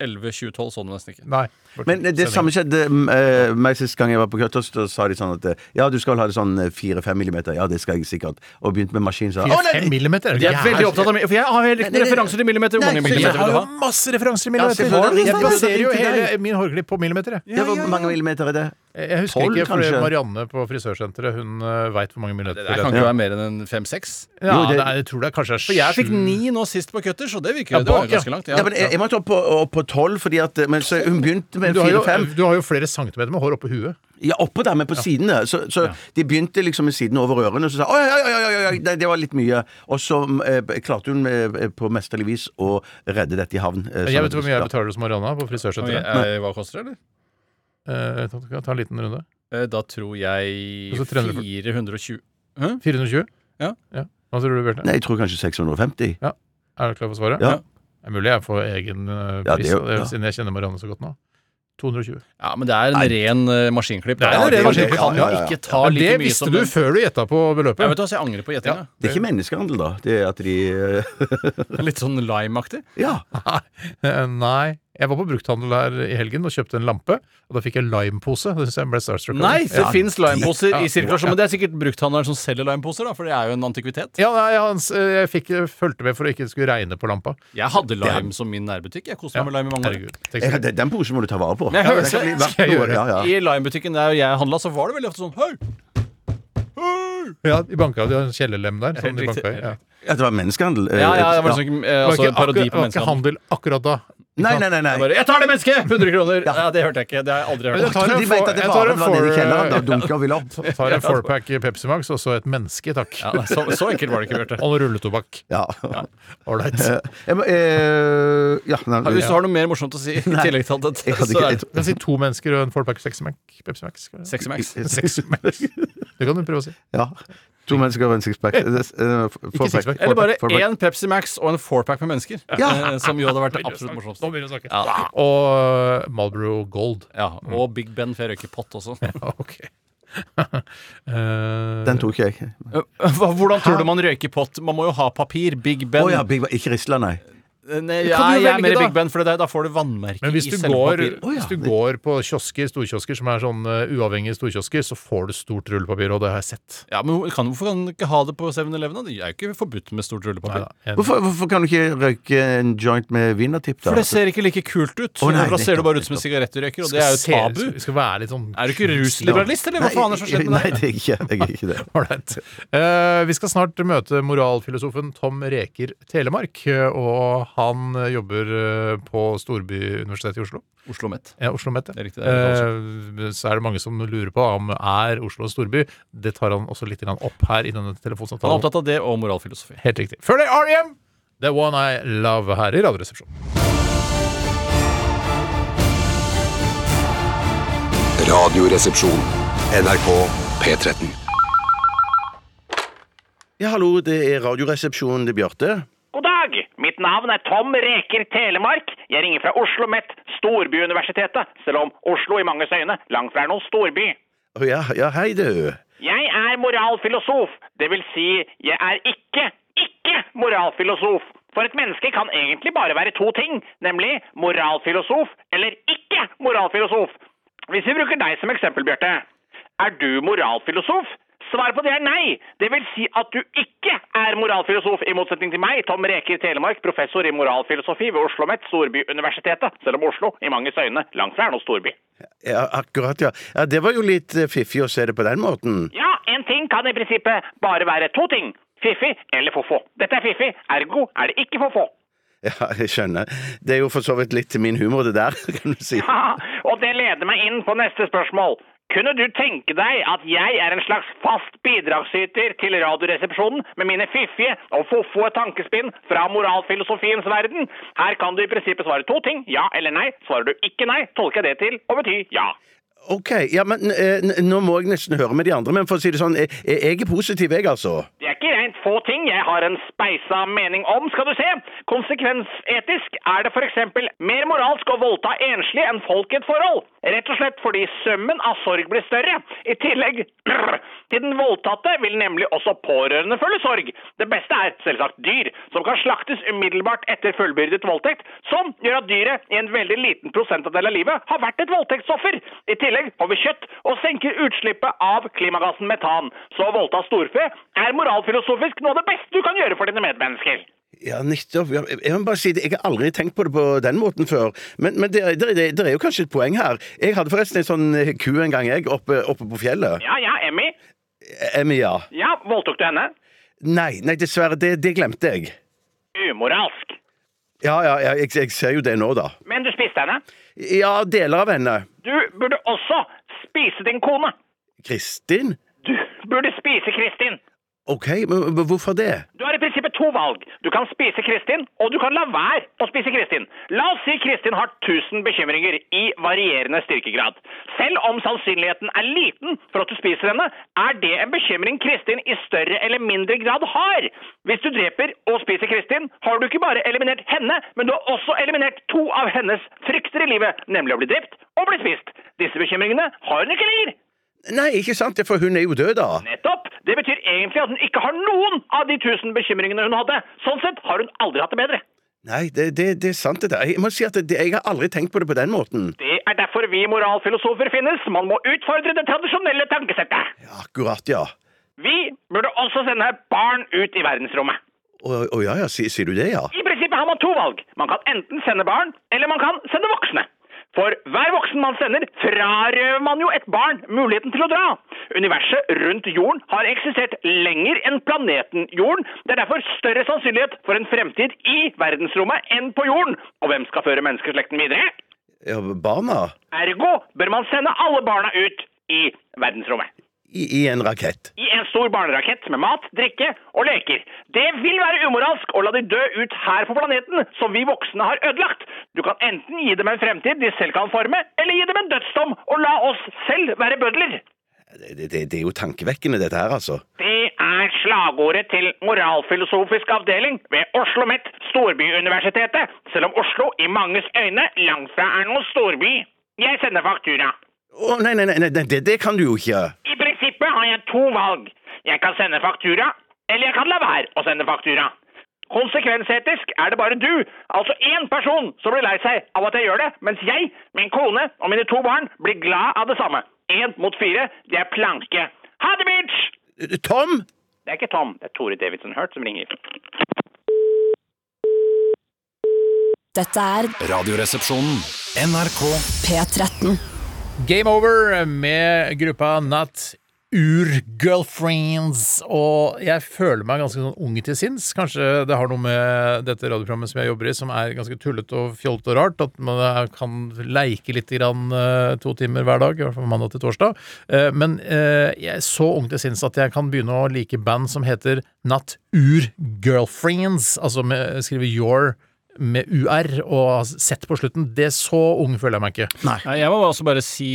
2011-2012 så du nesten ikke. Nei. Men det samme skjedde uh, meg sist gang jeg var på Cutters. Da sa de sånn at eh, ja, du skal ha det sånn fire-fem millimeter. Ja, det skal jeg sikkert. Og begynte med maskin. Så, Fire, fem millimeter? De er veldig opptatt av For jeg har helt ikke referanser til millimeter. Hvor Nei, mange så jeg Jeg millimeter har du jo ha? masse referanser i Ja, millimeter. selvfølgelig. jeg baserer jo hele min hårklipp på millimeter. jeg. ja, Hvor mange millimeter er det? Jeg husker Tolv, ikke, for kanskje? Marianne på frisørsenteret Hun uh, veit hvor mange millimeter Det der kan ikke være mer enn en fem-seks. Ja, Jo, det- det er, jeg tror det er kanskje er For jeg fikk sju. ni nå sist på Cutters, og det virker Ja, det var bak, ja. ganske langt. Ja, men jeg, jeg måtte opp på, opp på 12, fordi at Men så hun begynte med du har, jo, fire-fem. du har jo flere centimeter med hår oppå huet. Ja, oppå der, men på sidene. Så, så de begynte liksom med sidene over ørene, og så sa oi, oi, oi, oi, oi, det, det var litt mye. Og så eh, klarte hun eh, på mesterlig vis å redde dette i havn. eh, Jeg vet at- hvor mye jeg ja. betaler hos Marianna på Oi, eh, Hva koster det, eller? Eh, ta, ta en liten runde. Eh, Da tror jeg 420. Hæ? 420 420? Ja. Hva tror du, Bjarte? Nei, jeg tror kanskje 650. Er du klar for svaret? Ja. Det er mulig jeg får egen uh, Ja, det pris, er jo- ja. siden jeg kjenner Marianne så godt nå. 220. Ja, men det er en ren eh, maskinklipp. Det er en ren maskinklipp. kan Ja, ja, ja. ikke ta Men like det mye visste som du den. før du gjetta på beløpet. Jeg vet hva, så jeg angrer på gjettinga. Det er ikke menneskehandel, da. Det er at de eh, Litt sånn lime-aktig. Ja. Eh, Nei. Jeg var på brukthandel her i helgen og kjøpte en lampe. Og da fikk jeg limepose. Det synes jeg ble starstruck. av. Nei, det ja. fins limeposer Ja. i sirkulasjon. Men det er sikkert brukthandleren som selger limeposer, da, for det er jo en antikvitet. Ja, nei, han jeg fikk, fulgte med for å ikke skulle regne på lampa. Jeg hadde lime som min nærbutikk. Jeg koste meg med lime i mange år. Jeg, den- den posen må du ta vare på. Jeg Ja, jeg, jeg. I limebutikken der jeg handla, så var det veldig ofte sånn Hei! Ja, de banka jo har en kjellerlem der. Sånn de banka. Ja. Ja, det var menneskehandel. eh, Ja, ja, det var ja. liksom, eh, Det var altså ikke, en parodi det var ikke handel akkurat da. Nei, nei, nei. nei. Jeg bare, jeg tar det mennesket! 100 kroner! Ja, Det hørte jeg ikke. Det har jeg aldri hørt. jeg tar De en vet at det jeg bare tar en var nede i for- kjelleren. Da dunker vi opp. tar en fourpack Pepsi Max og så et menneske, takk. Ja, nei, så, så enkelt var det ikke, Bjarte. Og noe rulletobakk. Ja. Ålreit. Ja. Uh, eh, ja, Hvis du har noe mer morsomt å si i tillegg til dette, så er det kan si to mennesker og en fourpack Sexy Max. Pepsi Max. Sexy Max. Sexy Max. Det kan du prøve å si. Ja. To mennesker og en sixpack. Eh, eh, sixpack. Eller bare én Pepsi Max og en fourpack med mennesker. Ja. Eh, Som jo hadde vært det absolutt morsomste. Nå begynner vi å snakke. Ja. Og Malbro Marlboro Gold. Ja, og Big Ben, for jeg røyker pott også. Ok. Eh, Den tok jeg. ikke. Hvordan tror du man røyker pott? Man må jo ha papir. Big Ben. Oh, ja, Big, ikke Risla, nei. Eh, Nei, ja, du jeg er mer i. Big Ben, for det, da får du vannmerker Men hvis i du, selve går, ja. hvis du går på kiosker, storkiosker som er sånn uh, uavhengige storkiosker, så får du stort rullepapir, og det har jeg sett. Ja, men kan, Hvorfor kan du ikke ha det på 7-Eleven? da? Det er jo ikke forbudt med stort rullepapir. Nei, en- Hvorfor, hvorfor kan du ikke røyke en joint med wienertipp, da? For det ser ikke like kult ut. Oh, nei, da ser du bare ut som en sigarettrøyker, og det er jo tabu. Skal, skal være litt sånn Er du ikke rusliberalist, eller hva faen er det som skjer med Nei, det er ikke, jeg er ikke det. Ålreit. uh, vi skal snart møte moralfilosofen Tom Reker Telemark. eh, Og han eh, jobber eh, på Storbyuniversitetet i Oslo. Oslo Met. Ja, Oslo Met, Det er riktig, det er Eh, så er det mange som lurer på om er Oslo en storby. Det tar han også litt grann opp her i denne telefonsamtalen. Han er opptatt av det og moralfilosofi. Helt riktig. Før det R.E.M. The One I Love her i Radioresepsjonen. Radioresepsjon. NRK P13. Ja, hallo, det er Radioresepsjonen, det er Bjarte. Mitt navn er Tom Reker Telemark. Jeg ringer fra Oslo OsloMet, Storbyuniversitetet, selv om Oslo i manges øyne langt fra er noen storby. Å ja, ja, hei du. Jeg er moralfilosof, det vil si, jeg er ikke, ikke moralfilosof. For et menneske kan egentlig bare være to ting, nemlig moralfilosof eller ikke moralfilosof. Hvis vi bruker deg som eksempel, Bjarte. Er du moralfilosof? Svaret på det er nei. Det vil si at du ikke er moralfilosof, i motsetning til meg, Tom Reker Telemark, professor i moralfilosofi ved Oslo OsloMet, Storbyuniversitetet, selv om Oslo i manges øyne langt fra er noen storby. Ja, akkurat, ja. ja. Det var jo litt eh, fiffig å se det på den måten. Ja, en ting kan i prinsippet bare være to ting. Fiffig eller få-få. Dette er fiffig, ergo er det ikke få-få. Ja, jeg skjønner. Det er jo for så vidt litt til min humor, det der, kan du si. Ja, og det leder meg inn på neste spørsmål. Kunne du tenke deg at jeg er en slags fast bidragsyter til Radioresepsjonen med mine fiffige og foffoe tankespinn fra moralfilosofiens verden? Her kan du i prinsippet svare to ting, ja eller nei. Svarer du ikke nei, tolker jeg det til å bety ja. Ok, ja, men eh, nå må jeg nesten høre med de andre, men for å si det sånn, jeg, jeg er positiv, jeg, altså. Det er ikke rent få ting jeg har en speisa mening om, skal du se. Konsekvensetisk er det f.eks. mer moralsk å voldta enslig enn folk i et forhold. Rett og slett fordi sømmen av sorg blir større. I tillegg Til den voldtatte vil nemlig også pårørende føle sorg. Det beste er selvsagt dyr, som kan slaktes umiddelbart etter fullbyrdet voldtekt, som gjør at dyret i en veldig liten prosentandel av livet har vært et voldtektsoffer. I tillegg får vi kjøtt og senker utslippet av klimagassen metan. Så å voldta storfe er moralfilosofisk noe av det beste du kan gjøre for dine medmennesker. Ja, nettopp. Jeg må bare si det, jeg har aldri tenkt på det på den måten før. Men, men det, det, det, det er jo kanskje et poeng her. Jeg hadde forresten en sånn eh, ku en gang, jeg, oppe, oppe på fjellet. Ja, ja, Emmy. Emmy, ja. Ja, voldtok du henne? Nei, nei, dessverre. Det, det glemte jeg. Umoralsk. Ja, ja, jeg, jeg ser jo det nå, da. Men du henne. Ja, deler av henne. Du burde også spise din kone. Kristin? Du burde spise Kristin. OK, men hvorfor det? Du har i prinsippet to valg. Du kan spise Kristin, og du kan la være å spise Kristin. La oss si Kristin har 1000 bekymringer i varierende styrkegrad. Selv om sannsynligheten er liten for at du spiser henne, er det en bekymring Kristin i større eller mindre grad har. Hvis du dreper og spiser Kristin, har du ikke bare eliminert henne, men du har også eliminert to av hennes frykter i livet, nemlig å bli drept og bli spist. Disse bekymringene har hun ikke lenger. Nei, ikke sant, for hun er jo død, da. Nettopp! Det betyr egentlig at hun ikke har noen av de tusen bekymringene hun hadde. Sånn sett har hun aldri hatt det bedre. Nei, det, det, det er sant, det der. Jeg må si at det, jeg har aldri tenkt på det på den måten. Det er derfor vi moralfilosofer finnes. Man må utfordre det tradisjonelle tankesettet. Ja, akkurat, ja. Vi burde også sende barn ut i verdensrommet. Å å, ja, ja, sier, sier du det, ja? I prinsippet har man to valg. Man kan enten sende barn, eller man kan sende voksne. For hver voksen man sender, frarøver man jo et barn muligheten til å dra. Universet rundt jorden har eksistert lenger enn planeten jorden. Det er derfor større sannsynlighet for en fremtid i verdensrommet enn på jorden. Og hvem skal føre menneskeslekten videre? ja barna? Ergo bør man sende alle barna ut i verdensrommet. I, I en rakett. I en stor barnerakett med mat, drikke og leker. Det vil være umoralsk å la de dø ut her på planeten, som vi voksne har ødelagt. Du kan enten gi dem en fremtid de selv kan forme, eller gi dem en dødsdom og la oss selv være bødler. Det, det, det er jo tankevekkende, dette her, altså. Det er slagordet til Moralfilosofisk avdeling ved Oslo Met, storbyuniversitetet, selv om Oslo i manges øyne langt fra er noen storby. Jeg sender faktura. Å, nei, nei, nei, nei det, det kan du jo ikke. I prinsippet har jeg to valg. Jeg kan sende faktura, eller jeg kan la være å sende faktura. Konsekvensetisk er det bare du, altså én person, som blir lei seg av at jeg gjør det, mens jeg, min kone og mine to barn blir glad av det samme. Én mot fire, det er planke. Ha det, bitch! Tom? Det er ikke Tom, det er Tore Davidson Hurt som ringer. Dette er Radioresepsjonen. NRK P13. Game Over med gruppa Not Ur-girlfriends. Og jeg føler meg ganske sånn ung til sinns. Kanskje det har noe med dette radioprogrammet som jeg jobber i, som er ganske tullete og fjollete og rart. At man kan leike litt grann, eh, to timer hver dag, i hvert fall mandag til torsdag. Eh, Men eh, jeg er så ung til sinns at jeg kan begynne å like band som heter Not Ur-girlfriends. Altså med, skrive Your med UR og sett på slutten. Det er så ung føler jeg meg ikke. Nei, jeg må også bare si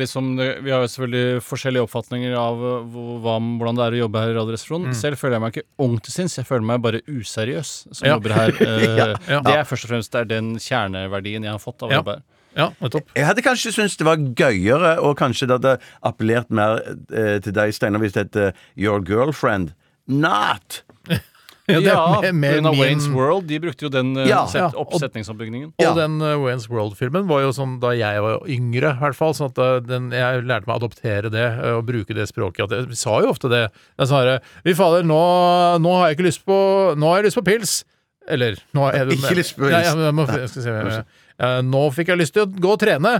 liksom, Vi har jo selvfølgelig forskjellige oppfatninger av hva, hvordan det er å jobbe her i Radioresepsjonen. Selv føler jeg meg ikke ung til sinns, jeg føler meg bare useriøs som Ja. jobber her. Eh, ja. Det er først og fremst det er den kjerneverdien jeg har fått av å Ja. jobbe her. Ja, nettopp. Jeg hadde kanskje syntes det var gøyere, og kanskje det hadde appellert mer eh, til deg, Steinar, hvis det het eh, Your Girlfriend. Not! Ja, er med- med pga. Waynes World. De brukte jo den uh, Ja, set, ja, og- oppsetningsoppbyggingen. Og Ja. den uh, Wayne's World-filmen var jo sånn da jeg var yngre, i hvert fall. Sånn at uh, den, jeg lærte meg å adoptere det uh, og bruke det språket. At jeg, vi sa jo ofte det. Jeg sa det Vi fader, nå, nå har jeg ikke lyst på Nå har jeg lyst på pils. Eller nå har jeg, Ikke lyst på pils. Nei, jeg, jeg, må, jeg skal se, jeg, Nå fikk jeg lyst til å gå og trene.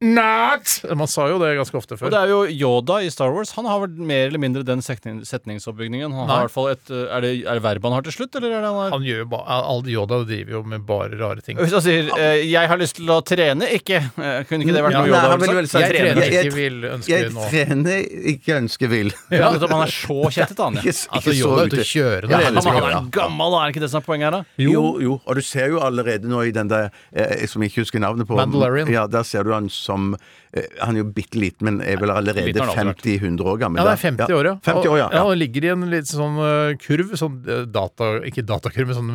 Not! Man sa jo det ganske ofte før. Og det er jo Yoda i Star Wars. Han har vel mer eller mindre den setning, setningsoppbyggingen. Han har i hvert fall et, uh, er, det, er det verbet han har til slutt, eller er det han har Han gjør jo bare Yoda driver jo med bare rare ting. Hvis han sier eh, 'jeg har lyst til å trene', ikke eh, Kunne ikke det vært Ja, noe nei, Yoda han ville vel sagt? Jeg trener. Jeg- ikke, vil ønsker Jeg nå. trener, ikke ønsker vil. Ja, nettopp, han er så kjettet, han. Ja. Altså, så Yoda er ute og kjører når Ja, Han, han er gammel, er Er ikke det som er poenget her, da? Jo, jo, og du ser jo allerede nå i den der eh, som jeg ikke husker navnet på Mandalorian. Ja, der ser du han som eh, Han er jo bitte liten, men er vel allerede Liten har han alltid 50-100 år gammel. Ja, det er 50 år, ja. 50 år, ja. Og, ja, Han ligger i en litt sånn eh, kurv, sånn eh, data... Ikke datakurv, men sånn,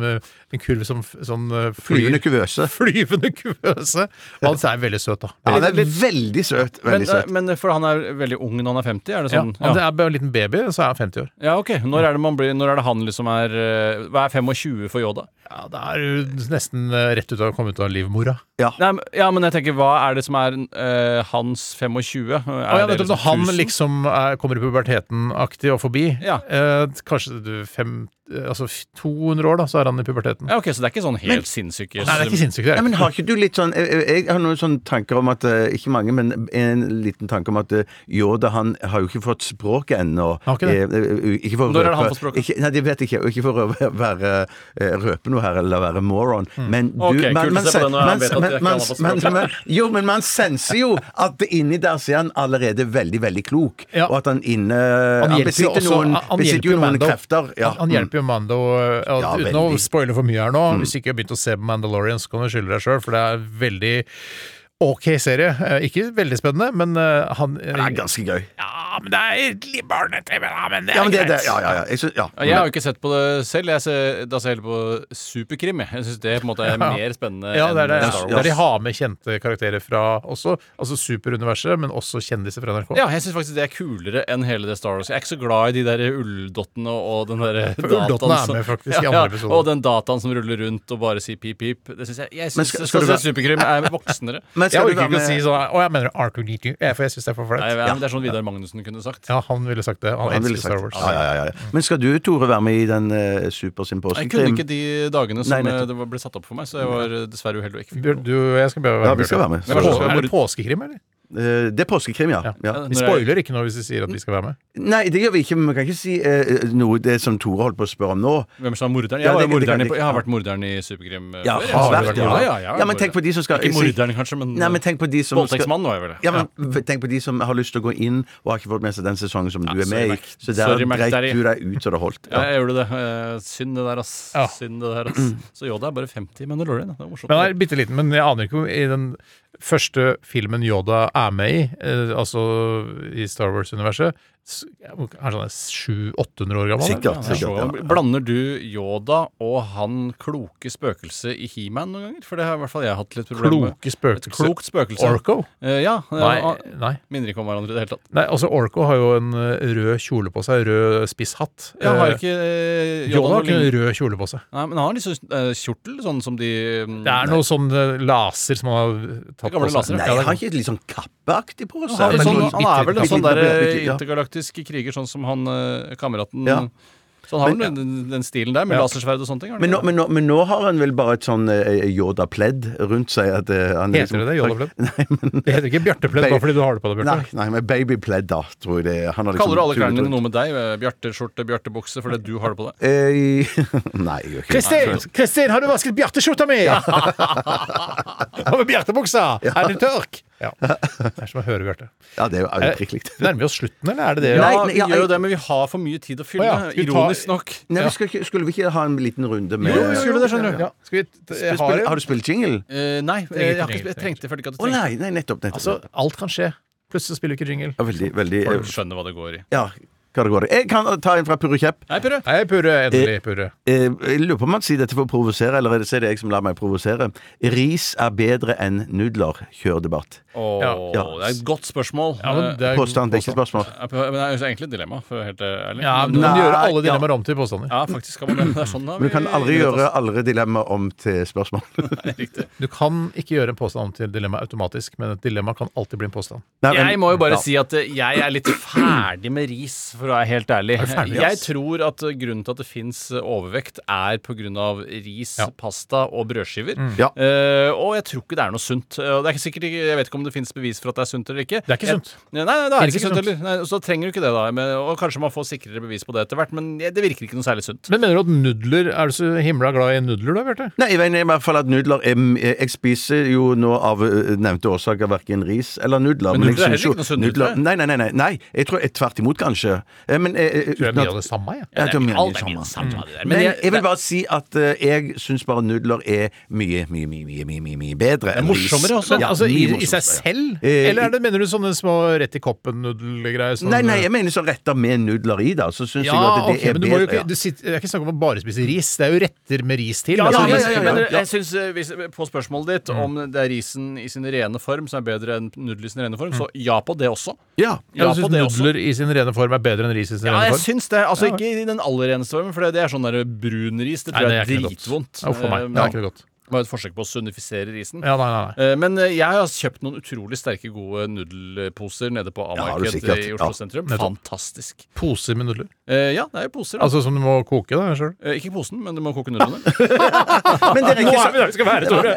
en kurv som sånn flyr- Flyvende kuvøse. Flyvende kuvøse. Og han er veldig søt, da. Ja, han er veldig søt. Men, Veldig søt. men for han er veldig ung når han er 50? Er det Ja, sånn? han er bare en liten baby, så er han 50 år. Ja, ok. Når er det, man blir, når er det han liksom er Hva er 25 for Yoda? Ja, Det er jo nesten rett ut av å komme ut av livmora. Nei, ja, men jeg tenker, hva er det som er eh, hans 25? Er ah, ja, det nettopp når han liksom er, kommer i puberteten-aktig og forbi. Ja. Eh, kanskje du fem eh, Altså 200 år, da, så er han i puberteten. Ja, ok, Så det er ikke sånn helt sinnssyke Nei, det er ikke sinnssykt. det Ja, men Har ikke du litt sånn Jeg, jeg har noen sånne tanker om at eh, Ikke mange, men en liten tanke om at eh, Yoda han har jo ikke fått språket ennå. Har ikke det? Eh, eh, ikke for Når er det han får språket? Ikke, nei, det vet jeg ikke. Ikke for å være, eh, røpe noe her eller være moron. Men du Ok, kult å se på det når jeg man- man- ikke man- man- man- Jo, men man senser jo at inni der så er han allerede veldig, veldig klok. Ja. Og at han inne Han Han, besitter også- noen, han besitter jo jo noen krefter. Ja. Han, han hjelper jo Mando eh, Ja, Uten å spoile for mye her nå, hvis du ikke har begynt å se på Mandalorian, så kan du skylde deg sjøl, for det er veldig ok serie. Eh, Ikke veldig spennende, men eh, han Det er ganske gøy. Ja, men det er litt barne-TV, da, men det er Ja, men det, det, greit. ja, ja, ja. Jeg synes, ja. Ja, Jeg har jo ikke sett på det selv. Jeg ser, da ser jeg heller på Superkrim. jeg. Jeg syns det på en måte er Ja. mer spennende Ja, det er det. enn Star Der de har med kjente karakterer fra også, altså superuniverset, men også kjendiser fra NRK. Ja, jeg syns faktisk det er kulere enn hele det Star Wars. Jeg er ikke så glad i de der ulldottene og den der For ulldottene er med faktisk i andre episoder. Og den dataen som ruller rundt og bare sier pip, pip. Det synes jeg Jeg syns skal- skal, skal du Superkrim er voksnere. Men Jeg orker ikke å si sånn Å, jeg mener R2D2, for jeg syns det er for flaut. Ja. men Det er sånn Vidar Magnussen kunne sagt. Ja, han ville sagt det. Han, Han elsker Star Wars. Ja, ja, ja, ja. Men skal du, Tore, være med i den uh, Super Jeg kunne ikke de dagene som Nei, eh, det ble satt opp for meg, så jeg var eh, dessverre uheldig og ikke fikk du jeg skal bare være Ja, vi skal være med. Påskekrim, eller? Eh, det er påskekrim, ja. Ja. ja. Vi spoiler ikke nå hvis vi sier at vi skal være med. Nei, det gjør vi ikke, men vi kan ikke si eh, noe det som Tore holdt på å spørre om nå. Hvem som er morderen? Ja, Jeg, var det- det morderen i, jeg- har vært morderen i Superkrim. eh, Ja, før, jeg. har Så- vært, ja, ja. ja, ja, Ja, men tenk på de som skal Ikke morderen, kanskje, men Nei, men tenk på de som Voldtektsmann var jeg vel. ja, men Tenk på de som har lyst til å gå inn og har ikke fått med seg den sesongen som du er med i. Så der dreit du deg ut så det holdt. Ja, Ja. jeg gjorde det. Uh, synd det der, ass. Ja. Synd det der, ass. Så Yoda er bare 50 i Mandalorian. Det er morsomt. Men er bitte liten, men jeg aner ikke om i den første filmen Yoda er med i, eh, altså i Star Wars-universet, s- er han sånn 700-800 år gammel? Sikkert, ja, sikkert. ja. Blander du Yoda og han kloke spøkelset i He-Man noen ganger? For det har i hvert fall jeg hatt litt problemer med. Kloke Et klokt spøkelse. Orko? Eh, ja. Nei, nei. Minner ikke om hverandre i det hele tatt. Nei, altså Orko har jo en eh, rød kjole på seg, rød spisshatt. Ja, har Eh, ikke eh, Yoda har ikke en rød kjole på seg. Nei, men han har liksom eh, kjortel, sånn som de um, Det er noe sånn eh, laser som han har tatt på seg. laser, Nei, han har ikke litt sånn kappeaktig på seg? Han, sånn, han er vel en sånn der bitte- eh, intergalaktisk kriger, sånn som han eh, kameraten Ja. Så han har Men- den, den stilen der, med Ja. lasersverd og sånne ting. Men nå, men, nå, men nå har han vel bare et sånn eh, Yoda-pledd rundt seg? At, eh, han Heter det det, Yoda-pledd? Det heter ikke Bjartepledd bare fordi du har det på deg, Nei, Bjarte. nei, men babypledd, da, tror jeg det. Han har liksom Kaller du alle klærne dine noe med deg? eh, Bjarte-skjorte, Bjarte-bukse, fordi du har det på deg? Eh, Nei, jeg gjør ikke. Kristin! Kristin, har du vasket Bjarte-skjorta mi?! Hva med Bjarte-buksa? Er den tørk? Ja. Det er som å høre Bjarte. Ja, det er jo prikk likt. Nærmer vi oss slutten, eller er det det? Ja, Nei, nei, vi gjør jo det, men vi har for mye tid å fylle. Å ja, Ironisk nok. Nei, vi skal Skulle vi ikke ha en liten runde med Jo, vi skulle det, skjønner du. Ja. Skal vi jeg har Har du spilt jingle? Uh, nei, jeg, jeg, jeg trengte det. ikke Å oh, nei, nei, nettopp. nettopp. Altså, alt kan skje. Plutselig spiller vi ikke jingle. ja, veldig, veldig Folk skjønner hva det går i. Ja, hva det går i. Jeg kan ta en fra Purre Kjepp. Hei, Purre. Hei, Purre. Endelig, Purre. Eh, Jeg lurer på om man sier dette for å provosere, eller er det, er det jeg som lar meg provosere. Ris er bedre enn nudler. Kjør debatt. Åh, Ja. Det er et godt spørsmål. Ja, men det er Påstand, det er ikke spørsmål. Eh, men det er jo egentlig et dilemma, for å være helt ærlig. Ja, Men- du kan gjøre alle ja. dilemmaer om til påstander. ja, faktisk kan man det. Det er sånn da Men du kan aldri gjøre alle dilemmaer om til spørsmål. Riktig. Du kan ikke gjøre en påstand om til dilemma automatisk, men et dilemma kan alltid bli en påstand. Nei, men- Jeg må jo bare ja. si at eh, jeg er litt ferdig med ris, for å være helt ærlig. Er ferdig, jeg tror at eh, grunnen til at det fins overvekt, er pga. ris, Ja. pasta og brødskiver. Ja. Uh, og jeg tror ikke det er noe sunt. Uh, det er ikke sikkert, ikke- jeg vet ikke om det fins bevis for at det er sunt eller ikke. Det er ikke Jeg- sunt. Nei, nei, det er Virker ikke sunt sunt. heller. Nei, Så trenger du ikke det, da. Men, og kanskje man får sikrere bevis på det etter hvert, men det virker ikke noe særlig sunt. Men mener du at nudler Er du så himla glad i nudler, da, Bjarte? Nei, jeg mener i hvert fall at nudler er, Jeg spiser jo nå av eh, nevnte årsaker verken ris eller nudler. Men jeg nudler er heller ikke noe sunt, nudler, nei, nei, nei, nei, nei. Jeg tror jeg tvert imot, kanskje. Eh, Men, eh, eh, Tror jeg uten mye av det samme, jeg. Ja, det er mye av Alt det er mye samme. det samme det der. Men jeg, jeg- vil bare si at eh, jeg syns bare nudler er mye, mye, mye, mye, mye, mye, mye bedre enn ris. morsommere også. Ja, altså, i, mye I seg selv? Eh, Eller er det, mener du sånne små rett i koppen-nudelgreier? Sånn, Nei, nei, jeg mener sånn retter med nudler i, da. Så syns ja, jeg at det ok, er men du må jo bedre. ikke, du sitter, det er ikke snakk om å bare spise ris. Det er jo retter med ris til. Ja, altså, ja, ja, ja, ja, men ja. jeg synes, eh, hvis, På spørsmålet ditt om det er risen i sin rene form som er bedre enn nudler i sin rene form, så ja på det også. Ja. Ja, Ja, du på syns det også. nudler i sin rene form er bedre enn ris i sin Ja, rene jeg syns det. Altså Ikke i den aller reneste formen, for det er sånn der brun ris. Det Nei, tror det jeg er ikke noe godt. dritvondt. Uff a meg. Det er ikke noe godt. Var et forsøk på å sunnifisere risen. Ja, nei, nei, nei. Eh, Men eh, jeg har kjøpt noen utrolig sterke, gode nudelposer nede på du A-marked ja, i Oslo Ja, sentrum. Fantastisk. Poser med nudler. Eh, Ja, det er jo poser. Da. Altså som du må koke da, sjøl? Ikke posen, men du må koke nudlene. Men dere er ikke så der vi skal være, Tore!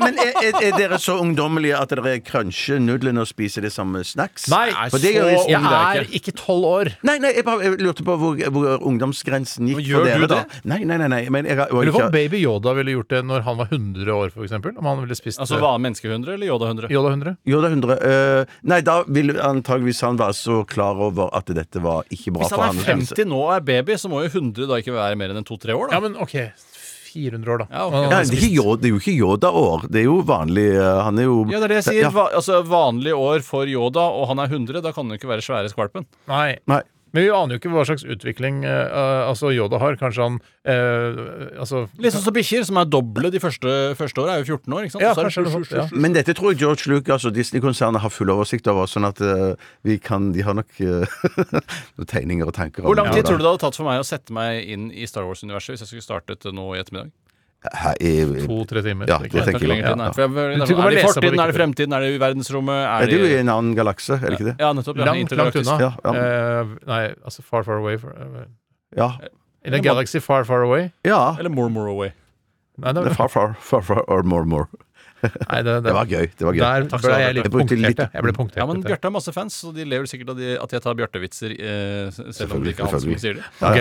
Men er, er, er dere så ungdommelige at dere cruncher nudlene og spiser det som snacks? Nei, så jeg- Jeg ung er er jeg ikke tolv år. Nei, nei, jeg bare jeg lurte på hvor, hvor ungdomsgrensen gikk for dere, du da. det? Nei, nei, nei. nei men jeg, jeg, jeg, ikke, Baby Yoda ville gjort det når han var 100 år, for eksempel. Om han ville spist Altså eh, hva, menneskehundre eller Yoda 100? Yoda 100. Yoda 100 eh, Nei, da ville antageligvis han være så klar over at dette var ikke bra Hvis for han han. er 50 nå og er baby, så må jo 100 da ikke være mer enn en to-tre år, da. Ja, men OK. 400 år, da. Ja, okay. Ja, det, er Yoda, det er jo ikke Yoda-år. Det er jo vanlig eh, Han er jo Ja, det er det jeg sier. Ja. Va altså, vanlig år for Yoda, og han er 100. Da kan han jo ikke være svære skvalpen. Nei. Nei. Men vi aner jo ikke hva slags utvikling eh, altså Yoda har. Kanskje han uh, altså, Litt sånn som bikkjer, som er doble de første, første åra. Er jo 14 år, ikke sant? Ja, Så er det sju, sju, ja. sju, sju. Men dette tror jeg George Lucas og Disney-konsernet har full oversikt over, sånn at uh, vi kan De har nok noen tegninger og tanker om Hvor lang tid tror du det hadde tatt for meg å sette meg inn i Star Wars-universet hvis jeg skulle startet nå i ettermiddag? To-tre timer. Ja, det. Det tenker lenger jeg. Ja, For jeg, trenger er det fortiden, er det fremtiden, er det i verdensrommet? Er det jo i det en annen galakse, er det ikke det? Ja, nettopp. Langt, langt unna. Ja, ja. Eh, nei, altså Far Far Away. For, uh, Ja. in a galaxy far, far away. ja. Eller More More Away. Nei, det, Det er far, far, far, far or more, more. nei, det, Det var gøy. Det var gøy. Der Takk jeg litt punktert. litt- jeg. Ble punktert. Ja, men. Bjarte har masse fans, så de lever sikkert av de, at jeg tar Bjarte-vitser, eh, selv om det ikke er han som sier det. Ja,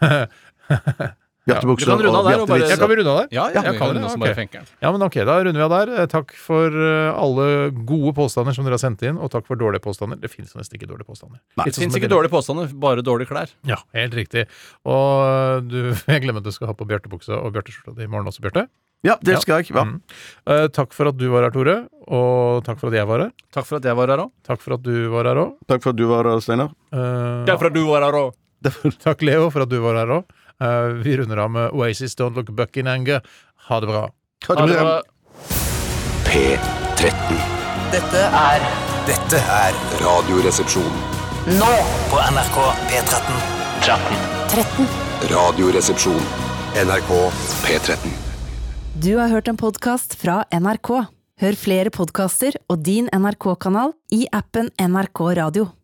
du runde og bare- bjartevitser. Kan vi runde av der? Ja, ja, Ja, kan runde, bare. Ja, men ok, da runder vi av der. Takk for eh, alle gode påstander som dere har sendt inn, og takk for dårlige påstander. Det finnes nesten ikke dårlige påstander. Nei, Det fins ikke dårlige påstander, bare dårlige klær. Ja, helt riktig. Og du, jeg glemmer at du skal ha på bjørtebuksa og bjørteskjorta di i morgen også, Bjarte. Ja, det skal jeg. Ja. Mm. Uh, takk for at du var her, Tore. Og takk for at jeg var her. Takk for at jeg var her òg. Takk for at du var her òg. Takk for at du var her, Steinar. Takk for at du var her òg. takk, Leo, for at du var her òg. Vi runder av med Oasis Don't Look Buck in Anger. Ha det bra. Ha det bra. P13. Dette er Dette er Radioresepsjonen. nå på NRK P13. 13. Radioresepsjon. NRK P13. Du har hørt en podkast fra NRK. Hør flere podkaster og din NRK-kanal i appen NRK Radio.